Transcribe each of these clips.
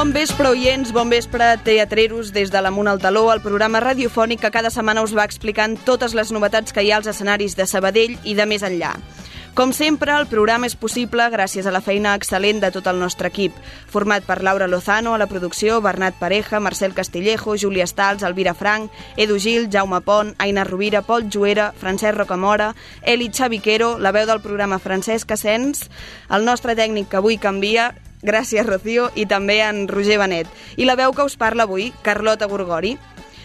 Bon vespre, oients, bon vespre, teatreros, des de l'Amunt al Taló, el programa radiofònic que cada setmana us va explicant totes les novetats que hi ha als escenaris de Sabadell i de més enllà. Com sempre, el programa és possible gràcies a la feina excel·lent de tot el nostre equip, format per Laura Lozano a la producció, Bernat Pareja, Marcel Castillejo, Júlia Stals, Elvira Frank, Edu Gil, Jaume Pont, Aina Rovira, Pol Juera, Francesc Rocamora, Eli Xaviquero, la veu del programa Francesc Asens, el nostre tècnic que avui canvia, Gràcies, Rocío, i també en Roger Benet. I la veu que us parla avui, Carlota Gorgori.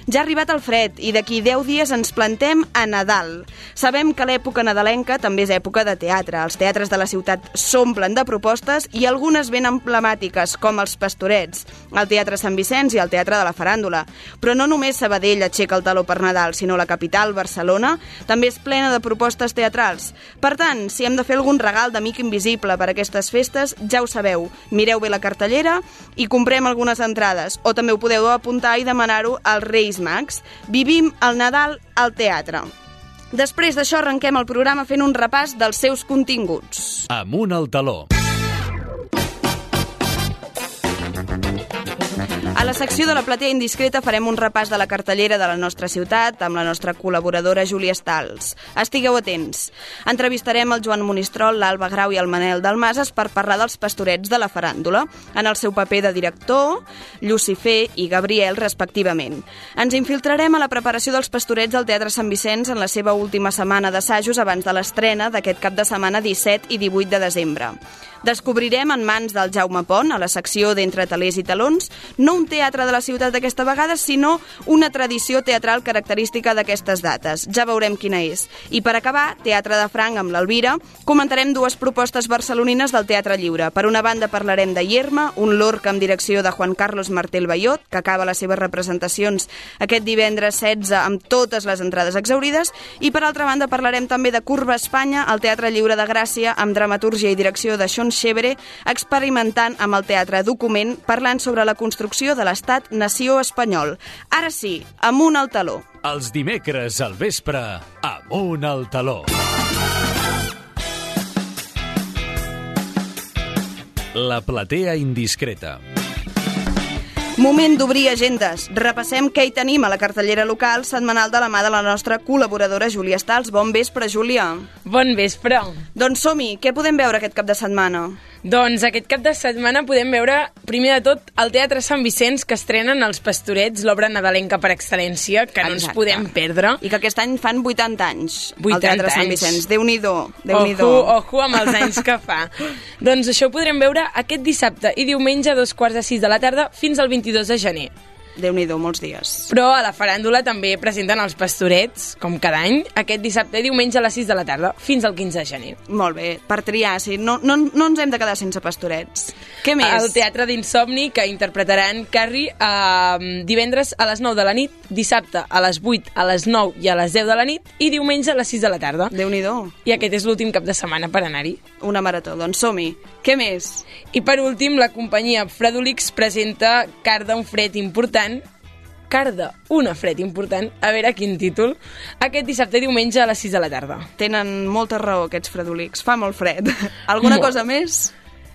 Ja ha arribat el fred i d'aquí 10 dies ens plantem a Nadal. Sabem que l'època nadalenca també és època de teatre. Els teatres de la ciutat s'omplen de propostes i algunes ben emblemàtiques, com els Pastorets, el Teatre Sant Vicenç i el Teatre de la Faràndula. Però no només Sabadell aixeca el taló per Nadal, sinó la capital, Barcelona, també és plena de propostes teatrals. Per tant, si hem de fer algun regal d'amic invisible per aquestes festes, ja ho sabeu. Mireu bé la cartellera i comprem algunes entrades. O també ho podeu apuntar i demanar-ho als Reis Reis Mags. Vivim el Nadal al teatre. Després d'això arrenquem el programa fent un repàs dels seus continguts. Amunt al taló. A la secció de la platea indiscreta farem un repàs de la cartellera de la nostra ciutat amb la nostra col·laboradora Júlia Stals. Estigueu atents. Entrevistarem el Joan Monistrol, l'Alba Grau i el Manel Dalmases per parlar dels pastorets de la faràndula, en el seu paper de director, Lucifer i Gabriel, respectivament. Ens infiltrarem a la preparació dels pastorets al Teatre Sant Vicenç en la seva última setmana d'assajos abans de l'estrena d'aquest cap de setmana 17 i 18 de desembre. Descobrirem en mans del Jaume Pont, a la secció d'Entre talers i talons, no un teatre de la ciutat d'aquesta vegada, sinó una tradició teatral característica d'aquestes dates. Ja veurem quina és. I per acabar, Teatre de Franc amb l'Alvira, comentarem dues propostes barcelonines del Teatre Lliure. Per una banda parlarem de Yerma, un lorca amb direcció de Juan Carlos Martel Bayot, que acaba les seves representacions aquest divendres 16 amb totes les entrades exaurides, i per altra banda parlarem també de Curva Espanya, al Teatre Lliure de Gràcia, amb dramatúrgia i direcció de Sean Xevere, experimentant amb el teatre document, parlant sobre la construcció de l'estat-nació espanyol. Ara sí, amunt al taló. Els dimecres al vespre, amunt al taló. La platea indiscreta. Moment d'obrir agendes. Repassem què hi tenim a la cartellera local setmanal de la mà de la nostra col·laboradora Júlia Stals. Bon vespre, Júlia. Bon vespre. Doncs som-hi. Què podem veure aquest cap de setmana? Doncs aquest cap de setmana podem veure, primer de tot, al Teatre Sant Vicenç, que estrenen Els Pastorets, l'obra nadalenca per excel·lència, que no ens Exacte. podem perdre. I que aquest any fan 80 anys 80 al Teatre Sant anys. Vicenç. Déu-n'hi-do, déu nhi Ojo, ojo amb els anys que fa. doncs això ho podrem veure aquest dissabte i diumenge a dos quarts de sis de la tarda fins al 22 de gener. Déu nhi molts dies. Però a la faràndula també presenten els pastorets, com cada any, aquest dissabte i diumenge a les 6 de la tarda, fins al 15 de gener. Molt bé, per triar, sí. No, no, no ens hem de quedar sense pastorets. Què més? El Teatre d'Insomni, que interpretaran Carrie eh, divendres a les 9 de la nit, dissabte a les 8, a les 9 i a les 10 de la nit, i diumenge a les 6 de la tarda. déu nhi I aquest és l'últim cap de setmana per anar-hi. Una marató, doncs som-hi. Què més? I per últim, la companyia Fredolix presenta Carda, un fred important, Carda, una fred important, a veure quin títol, aquest dissabte diumenge a les 6 de la tarda. Tenen molta raó aquests fredolics. Fa molt fred. Alguna Molt. cosa més?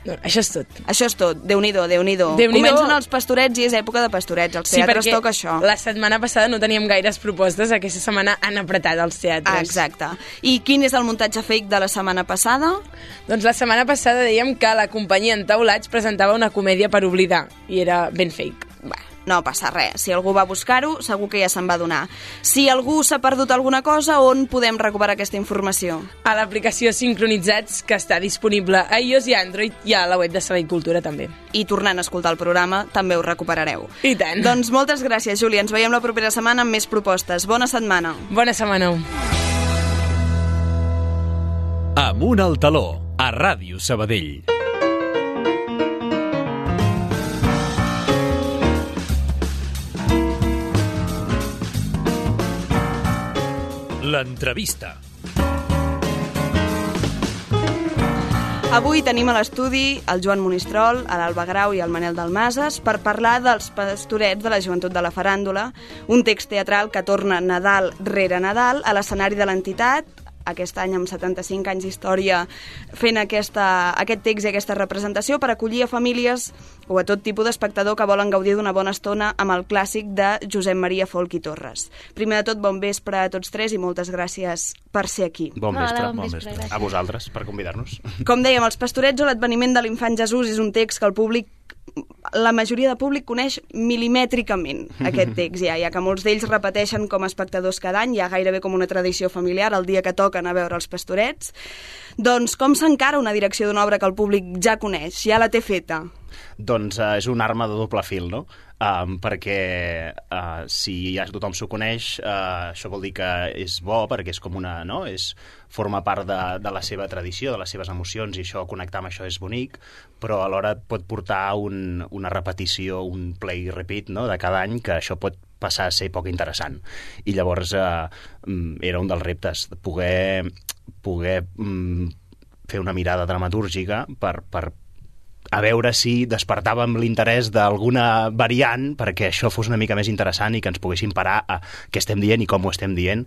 Això és tot. Això és tot. Déu-n'hi-do, déu nhi déu. Comencen els pastorets i és època de pastorets. Als teatres toca això. la setmana passada no teníem gaires propostes, aquesta setmana han apretat els teatres. Ah, exacte. I quin és el muntatge fake de la setmana passada? Doncs la setmana passada dèiem que la companyia Entaulats presentava una comèdia per oblidar, i era ben fake. No passa res. Si algú va buscar-ho, segur que ja se'n va donar. Si algú s'ha perdut alguna cosa, on podem recuperar aquesta informació? A l'aplicació Sincronitzats, que està disponible a iOS i Android, i a la web de i Cultura també. I tornant a escoltar el programa, també ho recuperareu. I tant. Doncs moltes gràcies, Júlia. Ens veiem la propera setmana amb més propostes. Bona setmana. Bona setmana. Amunt al taló, a Ràdio Sabadell. L'entrevista. Avui tenim a l'estudi el Joan Monistrol, l'Alba Grau i el Manel Dalmases per parlar dels pastorets de la joventut de la faràndula, un text teatral que torna Nadal rere Nadal a l'escenari de l'entitat aquest any amb 75 anys d'història fent aquesta, aquest text i aquesta representació per acollir a famílies o a tot tipus d'espectador que volen gaudir d'una bona estona amb el clàssic de Josep Maria Folk i Torres. Primer de tot, bon vespre a tots tres i moltes gràcies per ser aquí. Bon Hola, vespre, bon bon vespre, vespre. gràcies. A vosaltres, per convidar-nos. Com dèiem, Els Pastorets o l'Adveniment de l'Infant Jesús és un text que el públic la majoria de públic coneix milimètricament aquest text ja, ja que molts d'ells repeteixen com a espectadors cada any, ja gairebé com una tradició familiar el dia que toquen a veure els pastorets. Doncs com s'encara una direcció d'una obra que el públic ja coneix, ja la té feta? Doncs uh, és una arma de doble fil, no? Um, perquè uh, si ja tothom s'ho coneix, uh, això vol dir que és bo, perquè és com una... No? És, forma part de, de la seva tradició, de les seves emocions, i això, connectar amb això és bonic, però alhora pot portar un, una repetició, un play repeat no? de cada any, que això pot passar a ser poc interessant. I llavors eh, mm, era un dels reptes, poder, poder mm, fer una mirada dramatúrgica per, per a veure si despertàvem l'interès d'alguna variant perquè això fos una mica més interessant i que ens poguéssim parar a què estem dient i com ho estem dient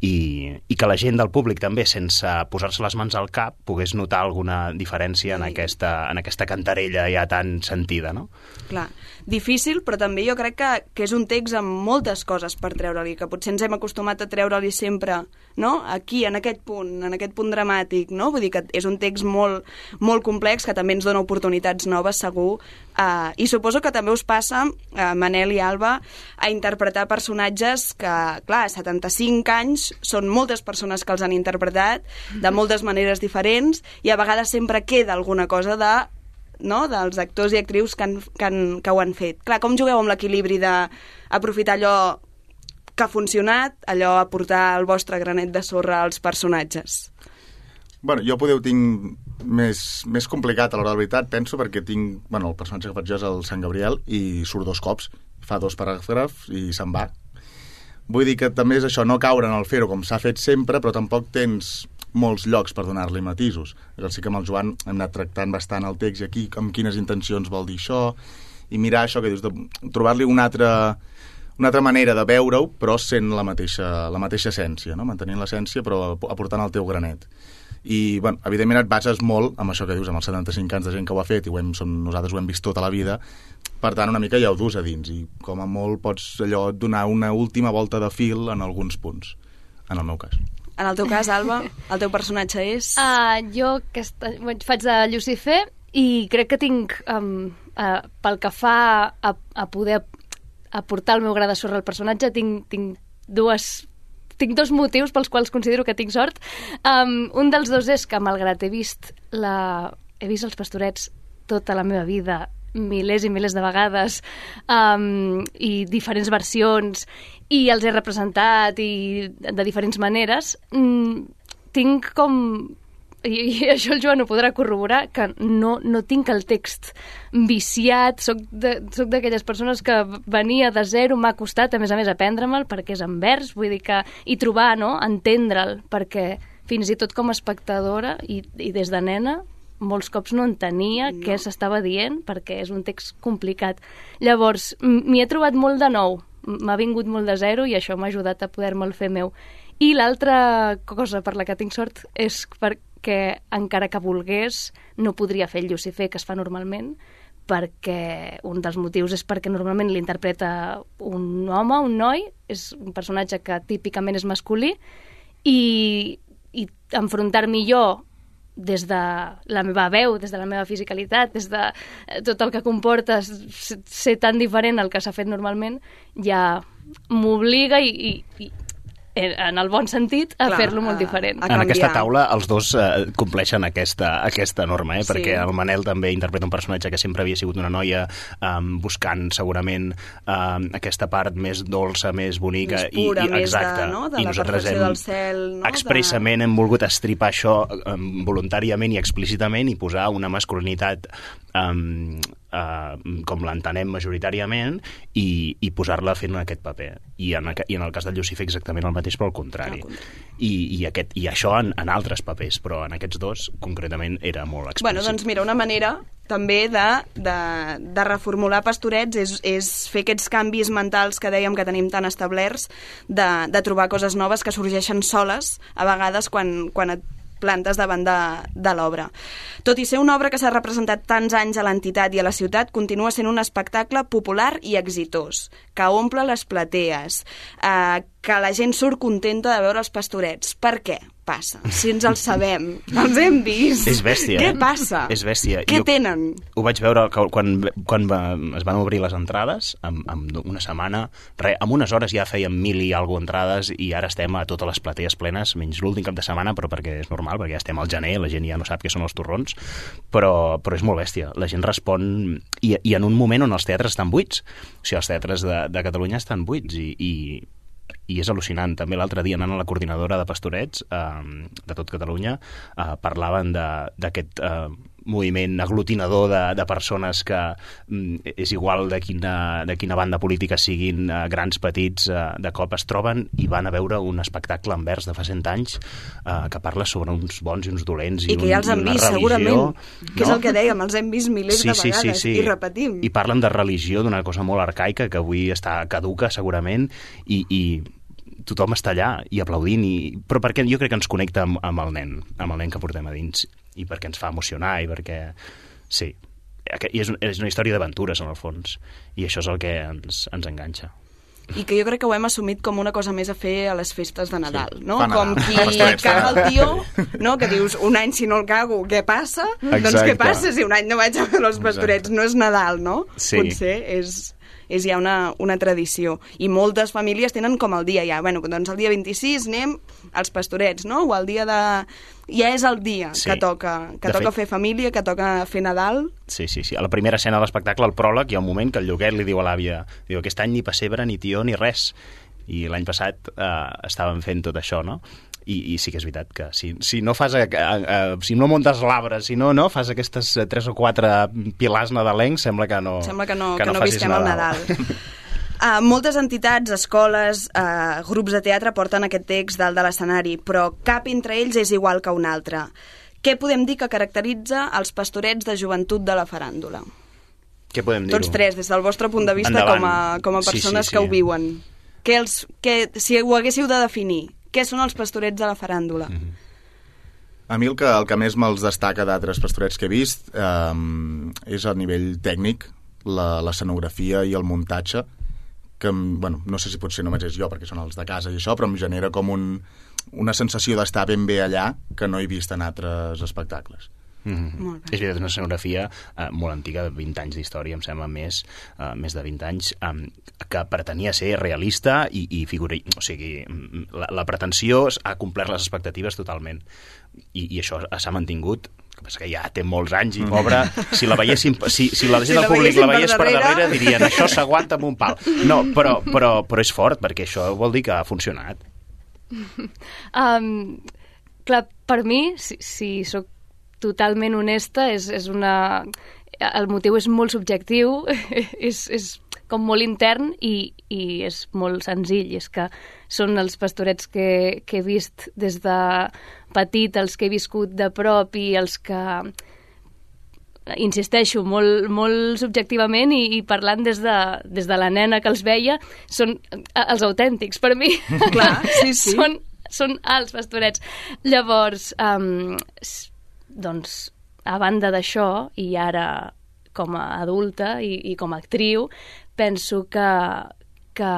i, i que la gent del públic també, sense posar-se les mans al cap, pogués notar alguna diferència en aquesta, en aquesta cantarella ja tan sentida, no? Clar, difícil, però també jo crec que, que és un text amb moltes coses per treure-li, que potser ens hem acostumat a treure-li sempre, no?, aquí, en aquest punt, en aquest punt dramàtic, no? Vull dir que és un text molt, molt complex que també ens dona oportunitats noves, segur, uh, i suposo que també us passa, uh, Manel i Alba, a interpretar personatges que, clar, a 75 anys són moltes persones que els han interpretat de moltes maneres diferents i a vegades sempre queda alguna cosa de no? dels actors i actrius que, han, que, han, que ho han fet. Clar, com jugueu amb l'equilibri d'aprofitar allò que ha funcionat, allò aportar el vostre granet de sorra als personatges? Bueno, jo poder ho tinc més, més complicat a l'hora de la veritat, penso, perquè tinc... Bueno, el personatge que faig jo és el Sant Gabriel i surt dos cops, fa dos paràgrafs i se'n va. Vull dir que també és això, no caure en el fer-ho com s'ha fet sempre, però tampoc tens molts llocs per donar-li matisos. Llavors sí que amb el Joan hem anat tractant bastant el text i aquí amb quines intencions vol dir això i mirar això que dius, trobar-li una altra, una altra manera de veure-ho, però sent la mateixa, la mateixa essència, no? mantenint l'essència però ap- aportant el teu granet. I, bueno, evidentment et bases molt amb això que dius, amb els 75 anys de gent que ho ha fet i ho hem, som, nosaltres ho hem vist tota la vida, per tant, una mica ja ho dus a dins i com a molt pots allò donar una última volta de fil en alguns punts, en el meu cas. En el teu cas, Alba, el teu personatge és... Uh, jo aquesta, bueno, faig de Lucifer i crec que tinc, um, uh, pel que fa a, a poder aportar el meu gra de sorra al personatge, tinc, tinc dues tinc dos motius pels quals considero que tinc sort. Um, un dels dos és que, malgrat he vist, la... he vist els pastorets tota la meva vida, milers i milers de vegades, um, i diferents versions, i els he representat i de diferents maneres, mm, tinc com i, i això el Joan ho podrà corroborar, que no, no tinc el text viciat, soc d'aquelles persones que venia de zero, m'ha costat, a més a més, aprendre-me'l, perquè és en vers, vull dir que... i trobar, no?, entendre'l, perquè fins i tot com a espectadora i, i des de nena molts cops no entenia no. què s'estava dient perquè és un text complicat. Llavors, m'hi he trobat molt de nou, m'ha vingut molt de zero i això m'ha ajudat a poder-me'l fer meu. I l'altra cosa per la que tinc sort és perquè, encara que volgués, no podria fer el Lucifer que es fa normalment, perquè un dels motius és perquè normalment l'interpreta un home, un noi, és un personatge que típicament és masculí, i, i enfrontar-m'hi jo des de la meva veu, des de la meva fisicalitat, des de eh, tot el que comporta ser, tan diferent al que s'ha fet normalment, ja m'obliga i, i en el bon sentit, a fer-lo molt a- diferent. a En aquesta taula els dos eh, compleixen aquesta, aquesta norma, eh? Sí. perquè el Manel també interpreta un personatge que sempre havia sigut una noia um, buscant segurament um, aquesta part més dolça, més bonica. Més pura, i, i, més de- no? de I la nosaltres perfecció hem, del cel, no? De- Expressament hem volgut estripar això um, voluntàriament i explícitament i posar una masculinitat um, eh, com l'entenem majoritàriament i, i posar-la fent aquest paper. I en, I en el cas del Lucifer exactament el mateix, però al contrari. Al contrari. I, i, aquest, I això en, en altres papers, però en aquests dos concretament era molt explícit. Bueno, doncs mira, una manera també de, de, de reformular pastorets és, és fer aquests canvis mentals que dèiem que tenim tan establerts, de, de trobar coses noves que sorgeixen soles, a vegades quan, quan et plantes davant de, de l'obra. Tot i ser una obra que s'ha representat tants anys a l'entitat i a la ciutat, continua sent un espectacle popular i exitós, que omple les platees, eh, que la gent surt contenta de veure els pastorets. Per què passa? Si ens els sabem, els hem vist. És bèstia, Què eh? passa? És bèstia. Què Jo- tenen? Ho vaig veure quan, quan va, es van obrir les entrades, amb, amb una setmana, re, en unes hores ja fèiem mil i alguna entrades i ara estem a totes les platees plenes, menys l'últim cap de setmana, però perquè és normal, perquè ja estem al gener, la gent ja no sap què són els torrons, però, però és molt bèstia. La gent respon... I, I en un moment on els teatres estan buits. O sigui, els teatres de, de Catalunya estan buits i, i, i és al·lucinant. També l'altre dia anant a la coordinadora de pastorets eh, de tot Catalunya eh, parlaven de- d'aquest eh, moviment aglutinador de, de persones que mm, és igual de quina, de quina banda política siguin, eh, grans, petits, eh, de cop es troben i van a veure un espectacle envers de fa 100 anys eh, que parla sobre uns bons i uns dolents i, I que ja els un, han vist, religió, segurament. Que és el que dèiem, els hem vist milers sí, de sí, vegades sí, sí. i repetim. I parlen de religió, d'una cosa molt arcaica que avui està caduca segurament i, i tothom està allà i aplaudint, i... però perquè jo crec que ens connecta amb, amb el nen, amb el nen que portem a dins i perquè ens fa emocionar i perquè, sí, i és, un- és una història d'aventures en el fons i això és el que ens, ens enganxa. I que jo crec que ho hem assumit com una cosa més a fer a les festes de Nadal, Sí, no? fa Com Nadal. qui fa caga el Nadal. tio, no? Que dius, un any si no el cago, què passa? Doncs Exacte. què passa si un any no vaig a veure els pastorets? No és Nadal, no? Sí. Potser és, és ja una, una tradició. I moltes famílies tenen com el dia ja. Bueno, doncs el dia 26 anem als pastorets, no? O el dia de... Ja és el dia Sí. que toca, que De toca fet- fer família, que toca fer Nadal. Sí, sí, sí. A la primera escena de l'espectacle, al pròleg, hi ha un moment que el lloguer li diu a l'àvia diu, aquest any ni pessebre, ni tió, ni res. I l'any passat eh, estàvem fent tot això, no? I, i sí que és veritat que si, si no fas eh, eh, si no muntes l'arbre, si no, no fas aquestes eh, tres o quatre pilars nadalencs, sembla que no Sembla que no, que no, facis visquem el Nadal. Uh, moltes entitats, escoles, uh, grups de teatre porten aquest text dalt de l'escenari, però cap entre ells és igual que un altre. Què podem dir que caracteritza els pastorets de joventut de la faràndula? Què podem dir-ho? Tots tres, des del vostre punt de vista Endavant. com a, com a Sí, sí, persones sí. que ho viuen. Què els, què, si ho haguéssiu de definir, què són els pastorets de la faràndula? Mhm. A mi el que, el que més me'ls destaca d'altres pastorets que he vist eh, és a nivell tècnic, l'escenografia i el muntatge, que, bueno, no sé si potser només és jo, perquè són els de casa i això, però em genera com un, una sensació d'estar ben bé allà que no he vist en altres espectacles. Mm -hmm. Molt bé. És veritat, és una escenografia eh, molt antiga, de 20 anys d'història, em sembla més, eh, més de 20 anys, eh, que pretenia ser realista i, i figura... O sigui, mm, la, la pretensió ha complert les expectatives totalment. I, i això s'ha mantingut que passa que ja té molts anys i pobra, si la veiéssim, si, si la gent Si del la públic la veiés per darrere, darrere dirien això s'aguanta amb un pal. No, però, però, però és fort, perquè això vol dir que ha funcionat. Um, clar, per mi, si, si sóc totalment honesta, és, és una... El motiu és molt subjectiu, és, és com molt intern i, i és molt senzill. És que són els pastorets que, que he vist des de petit, els que he viscut de prop i els que insisteixo, molt, molt subjectivament i, i parlant des de, des de la nena que els veia, són els autèntics per mi. Clar, sí, sí. són, són els pastorets. Llavors, um, doncs, a banda d'això, i ara com a adulta i, i com a actriu, penso que, que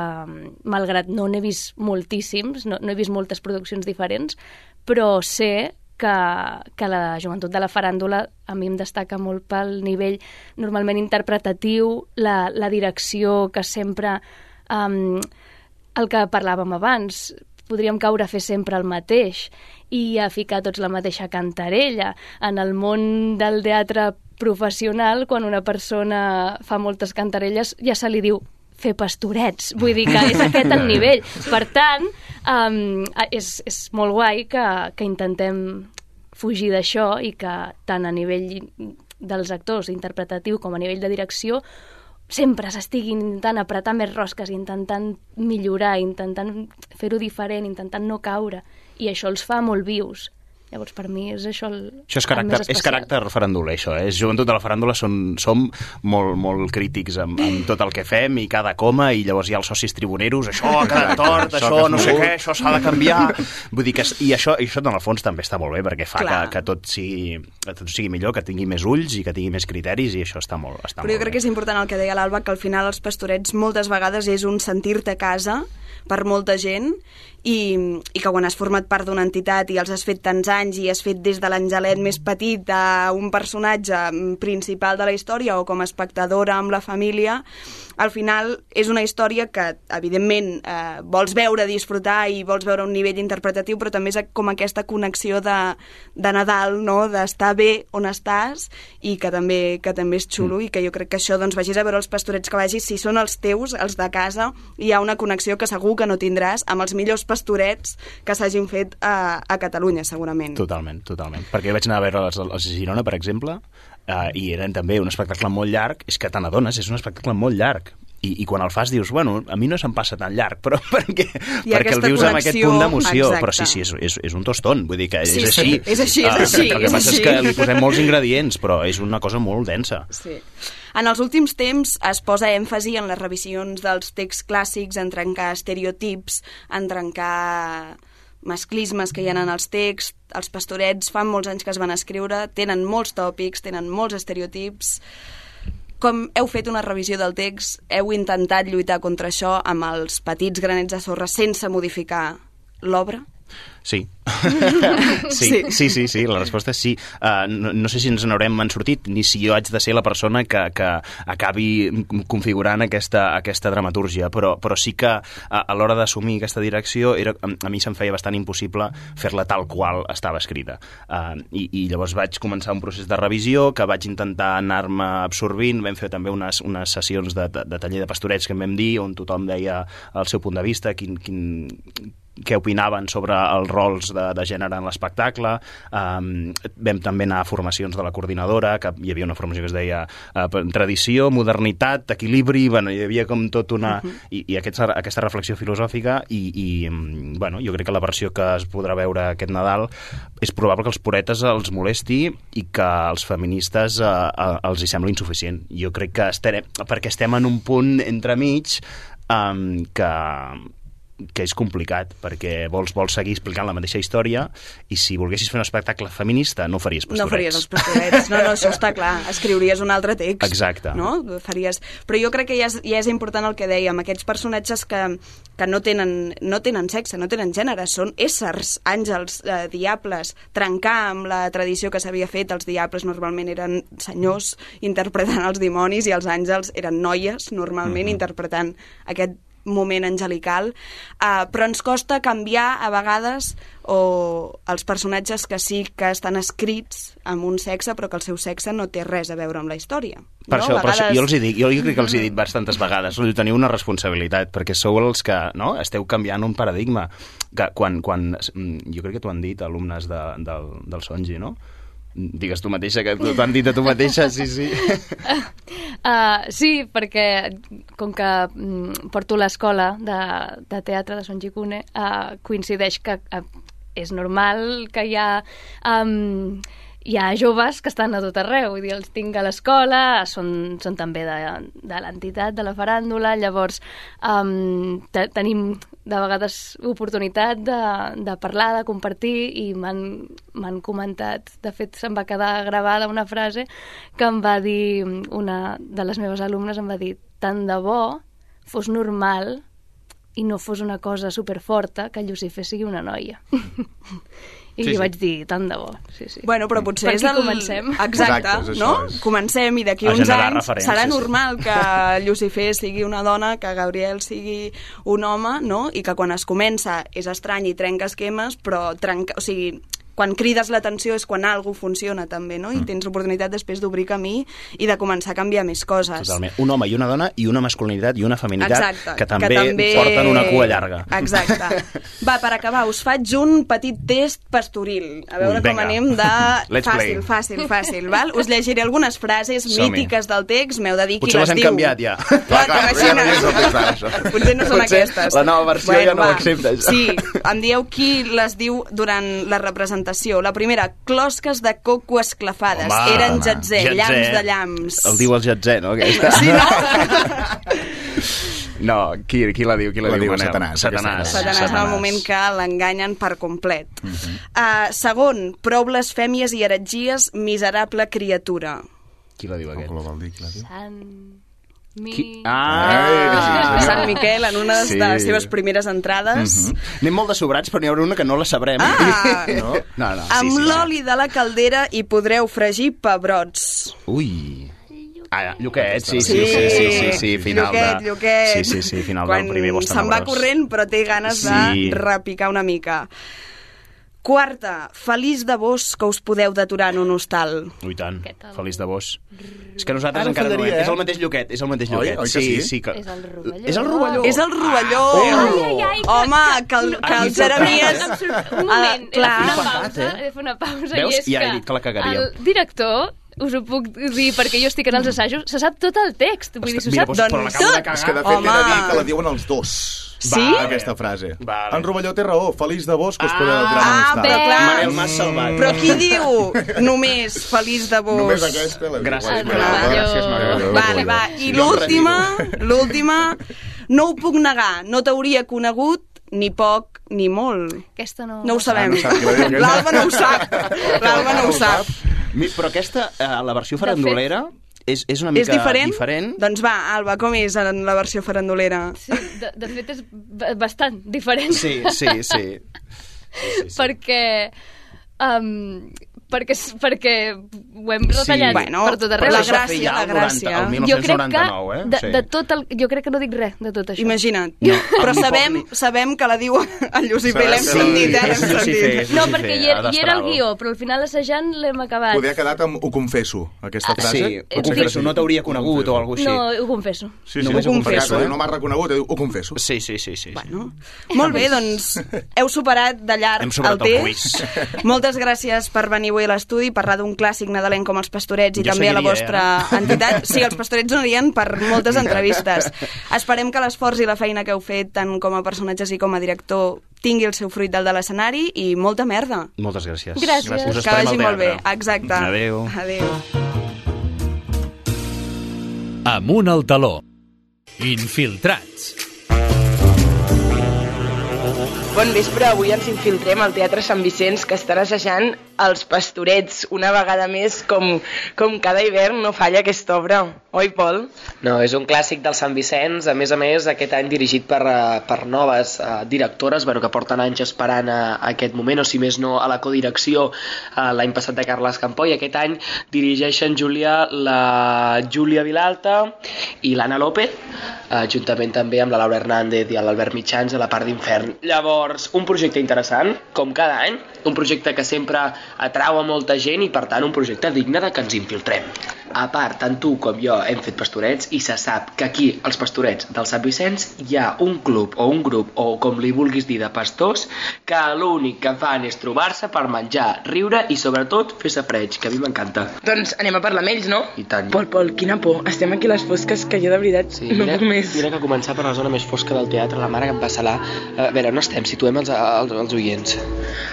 malgrat no n'he vist moltíssims, no, no he vist moltes produccions diferents, però sé que, que la joventut de la faràndula a mi em destaca molt pel nivell normalment interpretatiu, la, la direcció que sempre... Um, el que parlàvem abans, podríem caure a fer sempre el mateix i a ficar tots la mateixa cantarella. En el món del teatre professional, quan una persona fa moltes cantarelles, ja se li diu fer pastorets. Vull dir que és aquest el nivell. Per tant, um, és, és molt guai que, que intentem fugir d'això i que tant a nivell dels actors, interpretatiu com a nivell de direcció, sempre s'estiguin intentant apretar més rosques, intentant millorar, intentant fer-ho diferent, intentant no caure. I això els fa molt vius. Llavors, per mi és això el, Això és el caràcter, és caràcter faranduler, això. Eh? És joventut de la faràndula, som, som molt, molt crítics amb, amb tot el que fem i cada coma, i llavors hi ha els socis tribuneros, això ha quedat tort, Això això no sé molt. què, això s'ha de canviar. Vull dir que, i això, i això en el fons també està molt bé, perquè fa que, Clar. que, tot sigui, que tot sigui millor, que tingui més ulls i que tingui més criteris, i això està molt, està Però jo molt crec bé. que és important el que deia l'Alba, que al final els pastorets moltes vegades és un sentir-te a casa per molta gent i, i que quan has format part d'una entitat i els has fet tants anys i has fet des de l'angelet més petit a un personatge principal de la història o com a espectadora amb la família, al final és una història que, evidentment, eh, vols veure, disfrutar i vols veure un nivell interpretatiu, però també és com aquesta connexió de, de Nadal, no?, d'estar bé on estàs i que també, que també és xulo i que jo crec que això, doncs, vagis a veure els pastorets que vagis, si són els teus, els de casa, hi ha una connexió que segur que no tindràs amb els millors pastorets que s'hagin fet a, a Catalunya, segurament. Totalment, totalment. Perquè jo vaig anar a veure els de Girona, per exemple, eh, i eren també un espectacle molt llarg, és que te n'adones, és un espectacle molt llarg. I, I quan el fas dius, bueno, a mi no se'm passa tan llarg, però perquè, perquè el vius amb aquest punt d'emoció. Però sí, sí, és, és, és un tostón, vull dir que Sí, és sí, així. és així, és Ah, així, El que és passa és així. que li posem molts ingredients, però és una cosa molt densa. Sí. En els últims temps es posa èmfasi en les revisions dels texts clàssics, en trencar estereotips, en trencar masclismes que hi ha en els texts. Els pastorets fan molts anys que es van escriure, tenen molts tòpics, tenen molts estereotips. Com heu fet una revisió del text, heu intentat lluitar contra això amb els petits granets de sorra sense modificar l'obra? Sí. Sí. sí. Sí, sí, la resposta és sí. Uh, no, no sé si ens n'haurem en sortit, ni si jo haig de ser la persona que, que acabi configurant aquesta, aquesta dramatúrgia, però, però sí que a, a l'hora d'assumir aquesta direcció era, a, a mi se'm feia bastant impossible fer-la tal qual estava escrita. Uh, i, I llavors vaig començar un procés de revisió que vaig intentar anar-me absorbint, vam fer també unes, unes sessions de, de, de taller de pastorets que en vam dir, on tothom deia el seu punt de vista, quin, quin, què opinaven sobre els rols de, de gènere en l'espectacle. Um, vam també anar a formacions de la coordinadora, que hi havia una formació que es deia uh, tradició, modernitat, equilibri, bueno, hi havia com tot una... Uh -huh. I, i aquesta, aquesta reflexió filosòfica i, i bueno, jo crec que la versió que es podrà veure aquest Nadal és probable que els puretes els molesti i que als feministes uh, uh, els hi sembla insuficient. Jo crec que estarem, perquè estem en un punt entremig um, que que és complicat, perquè vols, vols seguir explicant la mateixa història i si volguessis fer un espectacle feminista no faries pastorets. No faries els pastorets. No, no, això està clar. Escriuries un altre text. Exacte. No? Faries... Però jo crec que ja és, ja és important el que dèiem, aquests personatges que, que no, tenen, no tenen sexe, no tenen gènere, són éssers, àngels, eh, diables, trencar amb la tradició que s'havia fet, els diables normalment eren senyors interpretant els dimonis i els àngels eren noies, normalment, Mhm. interpretant aquest moment angelical, uh, però ens costa canviar a vegades o els personatges que sí que estan escrits amb un sexe però que el seu sexe no té res a veure amb la història. Per no? això, A però això, vegades- jo els hi dic, jo crec que els he dit bastantes vegades, teniu una responsabilitat, perquè sou els que no, esteu canviant un paradigma. Que quan, quan, mm, jo crec que t'ho han dit alumnes de, del, del Songi, no? Digues tu mateixa, que t'ho han dit a tu mateixa, sí, sí. Uh, sí, perquè com que mm, porto l'escola de, de teatre de Son Gicune, uh, coincideix que uh, és normal que hi ha... Um, hi ha joves que estan a tot arreu, vull dir, els tinc a l'escola, són, són també de, de l'entitat, de la faràndula, llavors um, te, tenim de vegades oportunitat de, de parlar, de compartir, i m'han comentat, de fet se'm va quedar gravada una frase que em va dir, una de les meves alumnes em va dir, tant de bo fos normal i no fos una cosa superforta que Lucifer sigui una noia. I Sí, sí, sí. li vaig dir, tant de bo, sí, sí. Bueno, però potser Per és el... comencem. Exacte, Exacte, és no? és- Comencem i d'aquí uns anys serà sí. normal que Lucifer sigui una dona, que Gabriel sigui un home, no? I que quan es comença és estrany i trenca esquemes, però trenca... O sigui, quan crides l'atenció és quan algú funciona també, no? I tens l'oportunitat després d'obrir camí i de començar a canviar més coses. Totalment. Un home i una dona i una masculinitat i una feminitat Exacte, que, també porten una cua llarga. Exacte. Va, per acabar, us faig un petit test pastoril. A veure Ui, com anem de Let's fàcil, play. fàcil, fàcil, val? Us llegiré algunes frases mítiques del text, m'heu de dir Potser qui les les hem diu. canviat, ja. Clar, Clar, ja no és el text. Potser no són Potser aquestes. la nova versió ja no això. Sí, em dieu qui les diu durant la representació. La primera, closques de coco esclafades. Home, Eren Jatzé. llamps de llamps. El diu el Jatzé, no? Aquesta? Sí, no? No, qui, qui la diu? Qui la, La diu, diu? Satanàs, Satanàs. Satanàs en el moment que l'enganyen per complet. uh, segon, prou blasfèmies i heretgies, miserable criatura. Qui la diu, aquest? Com la vol dir, qui la diu? Sant... Mi... Qui? Ah! Ai, Sant Miquel, en una Sí. de les seves primeres entrades, Anem molt de sobrats, però n'hi haurà una que no la sabrem. Ah! no? No, no. amb sí, sí, l'oli de la caldera hi podreu fregir pebrots. Sí. Ui. Ah, Lluquet, sí, Sí, sí, sí, sí, sí, sí, final Lluquet, de... Lluquet. Sí, sí, sí, final Quan del primer Boston se'n va corrent, però té ganes Sí. de repicar una mica. Quarta, feliç de vos que us podeu deturar en un hostal. Ui, tant. Feliç de vos. És que nosaltres Ara encara no... Eh? És el mateix Lluquet, és el mateix Oi? Lluquet. Oi que sí? sí que... És el rovelló. És el rovelló. És el rovelló! Ai, ai, ai, que- Home, que, el, que els jeremies... Em surt- Un moment, Ah, clar. he de fer una pausa, eh? he de fer una pausa Veus? i és Ja he que dit que la cagaríem. el director us ho puc dir perquè jo estic en els assajos, se sap tot el text, vull dir, s'ho Mira, sap doncs, però Doncs l'acabo de tot. És que de fet he de dir Home. que la diuen els dos. Sí? Aquesta frase. Vale. En Rovelló té raó, feliç de vos que us podeu Ah, tirar en ah, però clar. Manel m'has salvat. Però qui diu només feliç de vos? Només aquesta la diu. Gràcies, El Manel. Gràcies, Manel. Vale, va. I l'última, l'última, no ho puc negar, no t'hauria conegut ni poc ni molt. Aquesta no... No ho sabem. no diu, aquesta. L'Alba no ho sap. L'Alba no ho sap. Mi- Però aquesta, eh, la versió farandolera, és, és una mica És diferent? diferent. Doncs va, Alba, com és en la versió farandolera? Sí, de, de fet és ba- bastant diferent. Sí, sí, sí. sí, sí, sí. perquè... Um, perquè, perquè ho hem retallat Bueno, per tot arreu. la gràcia, la el 90 gràcia. el jo crec que 1999, eh? de, Sí. de tot el, jo crec que no dic res de tot això. Imagina't. No, Però sabem, ni- sabem que la diu el Llucifer, Sabem l'hem sentit, eh? L'hem sentit. és No, perquè hi era, hi era el guió, però al final assajant l'hem acabat. Poder ha quedat amb ho confesso, aquesta frase. Sí, Eh, ho confesso, sí. no t'hauria conegut o alguna cosa No, així. ho confesso. Sí, sí, Només ho ho confesso. confesso, eh? No m'ha reconegut, diu, ho confesso. Sí, sí, sí, sí. Bueno, molt bé, doncs heu superat de llarg el test. Moltes gràcies per venir avui a l'estudi parlar d'un clàssic nadalenc com els Pastorets i Jo també a la seguiria, vostra entitat. Sí, els Pastorets donarien per moltes entrevistes. Esperem que l'esforç i la feina que heu fet tant com a personatges i com a director tingui el seu fruit del de l'escenari i molta merda. Moltes gràcies. Gràcies. Us que vagi molt bé. Exacte. Adéu. Adéu. Amunt al taló. Infiltrats. Bon vespre, avui ens infiltrem al Teatre Sant Vicenç que estan assajant Els Pastorets. Una vegada més, com, com cada hivern, no falla aquesta obra. Oi, Pol? No, és un clàssic del Sant Vicenç, a més a més aquest any dirigit per, eh, per noves uh, directores, bueno, que porten anys esperant a, a aquest moment, o si més no a la codirecció uh, l'any passat de Carles Campó, i aquest any dirigeixen Júlia, la Júlia Vilalta i l'Anna López, uh, juntament també amb la Laura Hernández i l'Albert Mitjans a la part d'infern. Llavors, un projecte interessant, com cada any, un projecte que sempre atrau a molta gent i per tant un projecte digne de que ens infiltrem. A part, tant tu com jo hem fet pastorets i se sap que aquí, als pastorets del Sant Vicenç, hi ha un club o un grup o com li vulguis dir de pastors que l'únic que fan és trobar-se per menjar, riure i sobretot fer safreig, que a mi m'encanta. Doncs anem a parlar amb ells, no? I tant. Pol, Pol, quina por. Estem aquí a les fosques que jo de veritat Sí, no mira, puc més. mira que començar per la zona més fosca del teatre, la mare que em va salar. A veure, on estem? Situem els, els, els oients.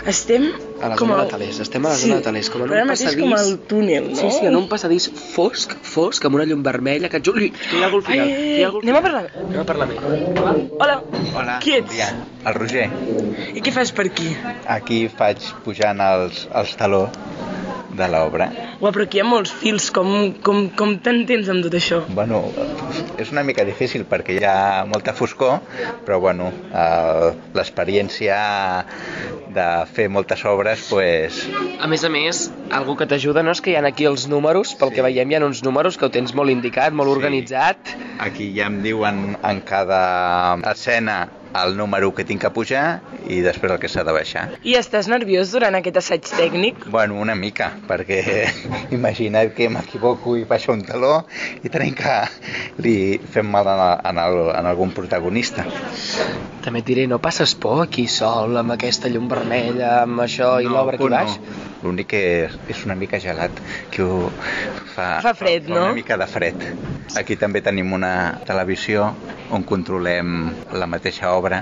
Estem A la com zona al- de talers, estem a la zona de talers, com en però un ara mateix passadís. com al túnel, no? Sí, sí, en un passadís fosc, fosc, amb una llum vermella, que... Juli, que hi ha algú al final. Ai, que hi ha algú al anem a final. parlar. Anem a parlar ell. Hola. Hola, Qui ets? bon dia. El Roger. I què fas per aquí? Aquí faig pujant els, els taló de l'obra. Uau, però aquí hi ha molts fils. Com, com, com t'entens amb tot això? Bueno, és una mica difícil perquè hi ha molta foscor, però bueno, eh, l'experiència de fer moltes obres, pues, A més a més, algú que t'ajuda, no? És que hi ha aquí els números, pel que veiem hi ha uns números que ho tens molt indicat, molt Sí. organitzat. aquí ja em diuen en cada escena el número que tinc que pujar i després el que s'ha de baixar. I estàs nerviós durant aquest assaig tècnic? Bueno, una mica, perquè imagina't que m'equivoco i baixo un taló i tenim que li fem mal en, en, el, en algun protagonista. També et diré, no passes por aquí sol, amb aquesta llum vermella, amb això i l'obra aquí por baix? No. L'únic que és, és una mica gelat, que ho fa, Fa fred, fa no? Una mica de fred. Aquí també tenim una televisió on controlem la mateixa obra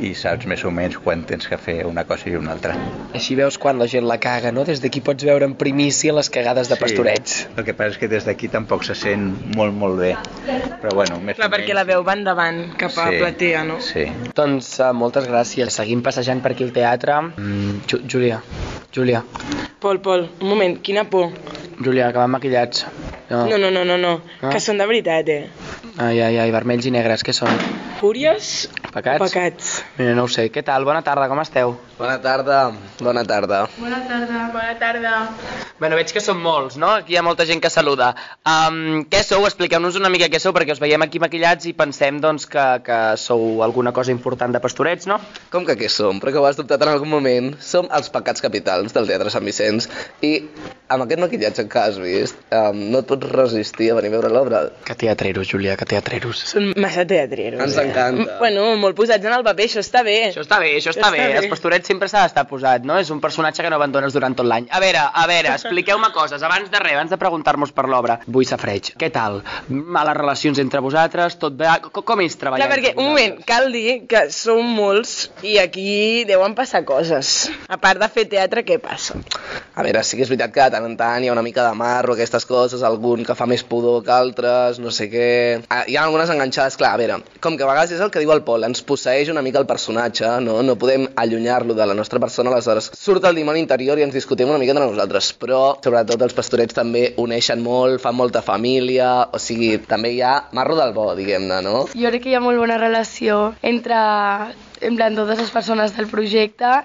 i saps més o menys quan tens que fer una cosa i una altra. Així veus quan la gent la caga, no? Des d'aquí pots veure en primícia les cagades de pastorets. El que passa és que des d'aquí tampoc se sent molt, molt bé. Però bueno, més Clar, perquè menys... la veu va endavant, cap a Sí, platea, no? Sí. Doncs uh, moltes gràcies. Seguim passejant per aquí al teatre. Mm, Ju Júlia, Júlia, Pol, Pol, un moment, quina por. Júlia, que van maquillats. No. No, no, no, no, no, Ah. que són de veritat, eh? Ai, ai, ai, vermells i negres, què són? Fúries Pecats? pecats? Mira, no ho sé. Què tal? Bona tarda, com esteu? Bona tarda, bona tarda. Bona tarda. Bona tarda. Bueno, veig que són molts, no? Aquí hi ha molta gent que saluda. Um, què sou? Expliqueu-nos una mica què sou, perquè us veiem aquí maquillats i pensem, doncs, que, que sou alguna cosa important de pastorets, no? Com que què som? Però que ho has dubtat en algun moment. Som els pecats capitals del Teatre Sant Vicenç i amb aquest maquillatge que has vist um, no et pots resistir a venir a veure l'obra. Que teatreros, Júlia, que teatreros. Són massa teatreros. Ens eh? encanta. Bueno, molt posats en el paper, això està bé. Això està bé, això està, bé. Els pastorets sempre s'ha d'estar posat, no? És un personatge que no abandones durant tot l'any. A veure, a veure, expliqueu-me coses. Abans de res, abans de preguntar-nos per l'obra. Vull safreig. Què tal? Males relacions entre vosaltres? Tot bé? Com, com és treballar Clar, perquè, un moment, cal dir que som molts i aquí deuen passar coses. A part de fer teatre, què passa? A veure, sí que és veritat que de tant en tant hi ha una mica de marro, aquestes coses, algun que fa més pudor que altres, no sé què... Ah, hi ha algunes enganxades, clar, a veure, com que a vegades és el que diu el Pol, ens posseix una mica el personatge, no? No podem allunyar-lo de la nostra persona, aleshores surt el dimoni interior i ens discutim una mica entre nosaltres, però sobretot els pastorets també uneixen molt, fan molta família, o sigui, també hi ha marro del bo, diguem-ne, no? Jo crec que hi ha molt bona relació entre en plan, totes les persones del projecte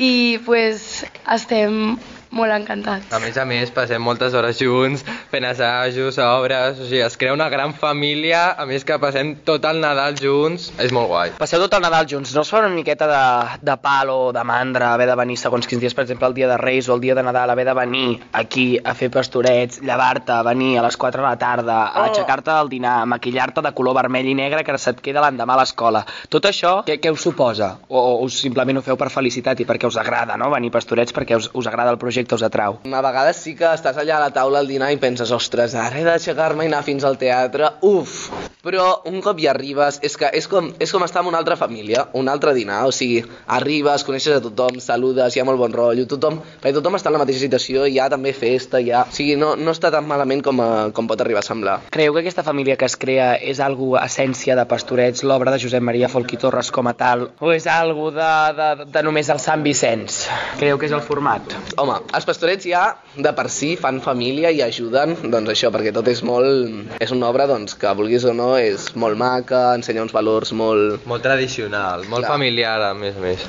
i pues, estem molt encantats. A més a més, passem moltes hores junts, fent assajos, obres, o sigui, es crea una gran família, a més que passem tot el Nadal junts, és molt guai. Passeu tot el Nadal junts, no us fa una miqueta de, de pal o de mandra haver de venir segons quins dies, per exemple, el dia de Reis o el dia de Nadal, haver de venir aquí a fer pastorets, llevar-te, venir a les 4 de la tarda, a Oh. aixecar-te del dinar, maquillar-te de color vermell i negre que se't queda l'endemà a l'escola. Tot això, què, què us suposa? O, o us simplement ho feu per felicitat i perquè us agrada, no?, venir pastorets perquè us, us agrada el projecte, us atrau. A vegades sí que estàs allà a la taula al dinar i penses, ostres, ara he d'aixecar-me i anar fins al teatre, uf! Però un cop hi arribes, és que és com, és com estar en una altra família, un altre dinar, o sigui, arribes, coneixes a tothom, saludes, hi ha molt bon rotllo, tothom, perquè tothom està en la mateixa situació, hi ha també festa, hi ha... O sigui, no, no està tan malament com, a, com pot arribar a semblar. Creieu que aquesta família que es crea és algo essència de Pastorets, l'obra de Josep Maria Folch i Torres com a tal, o és algo de, de, de només el Sant Vicenç? Creieu que és el format? Home, els pastorets ja de per si fan família i ajuden, doncs això, perquè tot és molt... És una obra, doncs, que vulguis o no, és molt maca, ensenya uns valors molt... Molt tradicional, molt Clar. familiar, a més a més.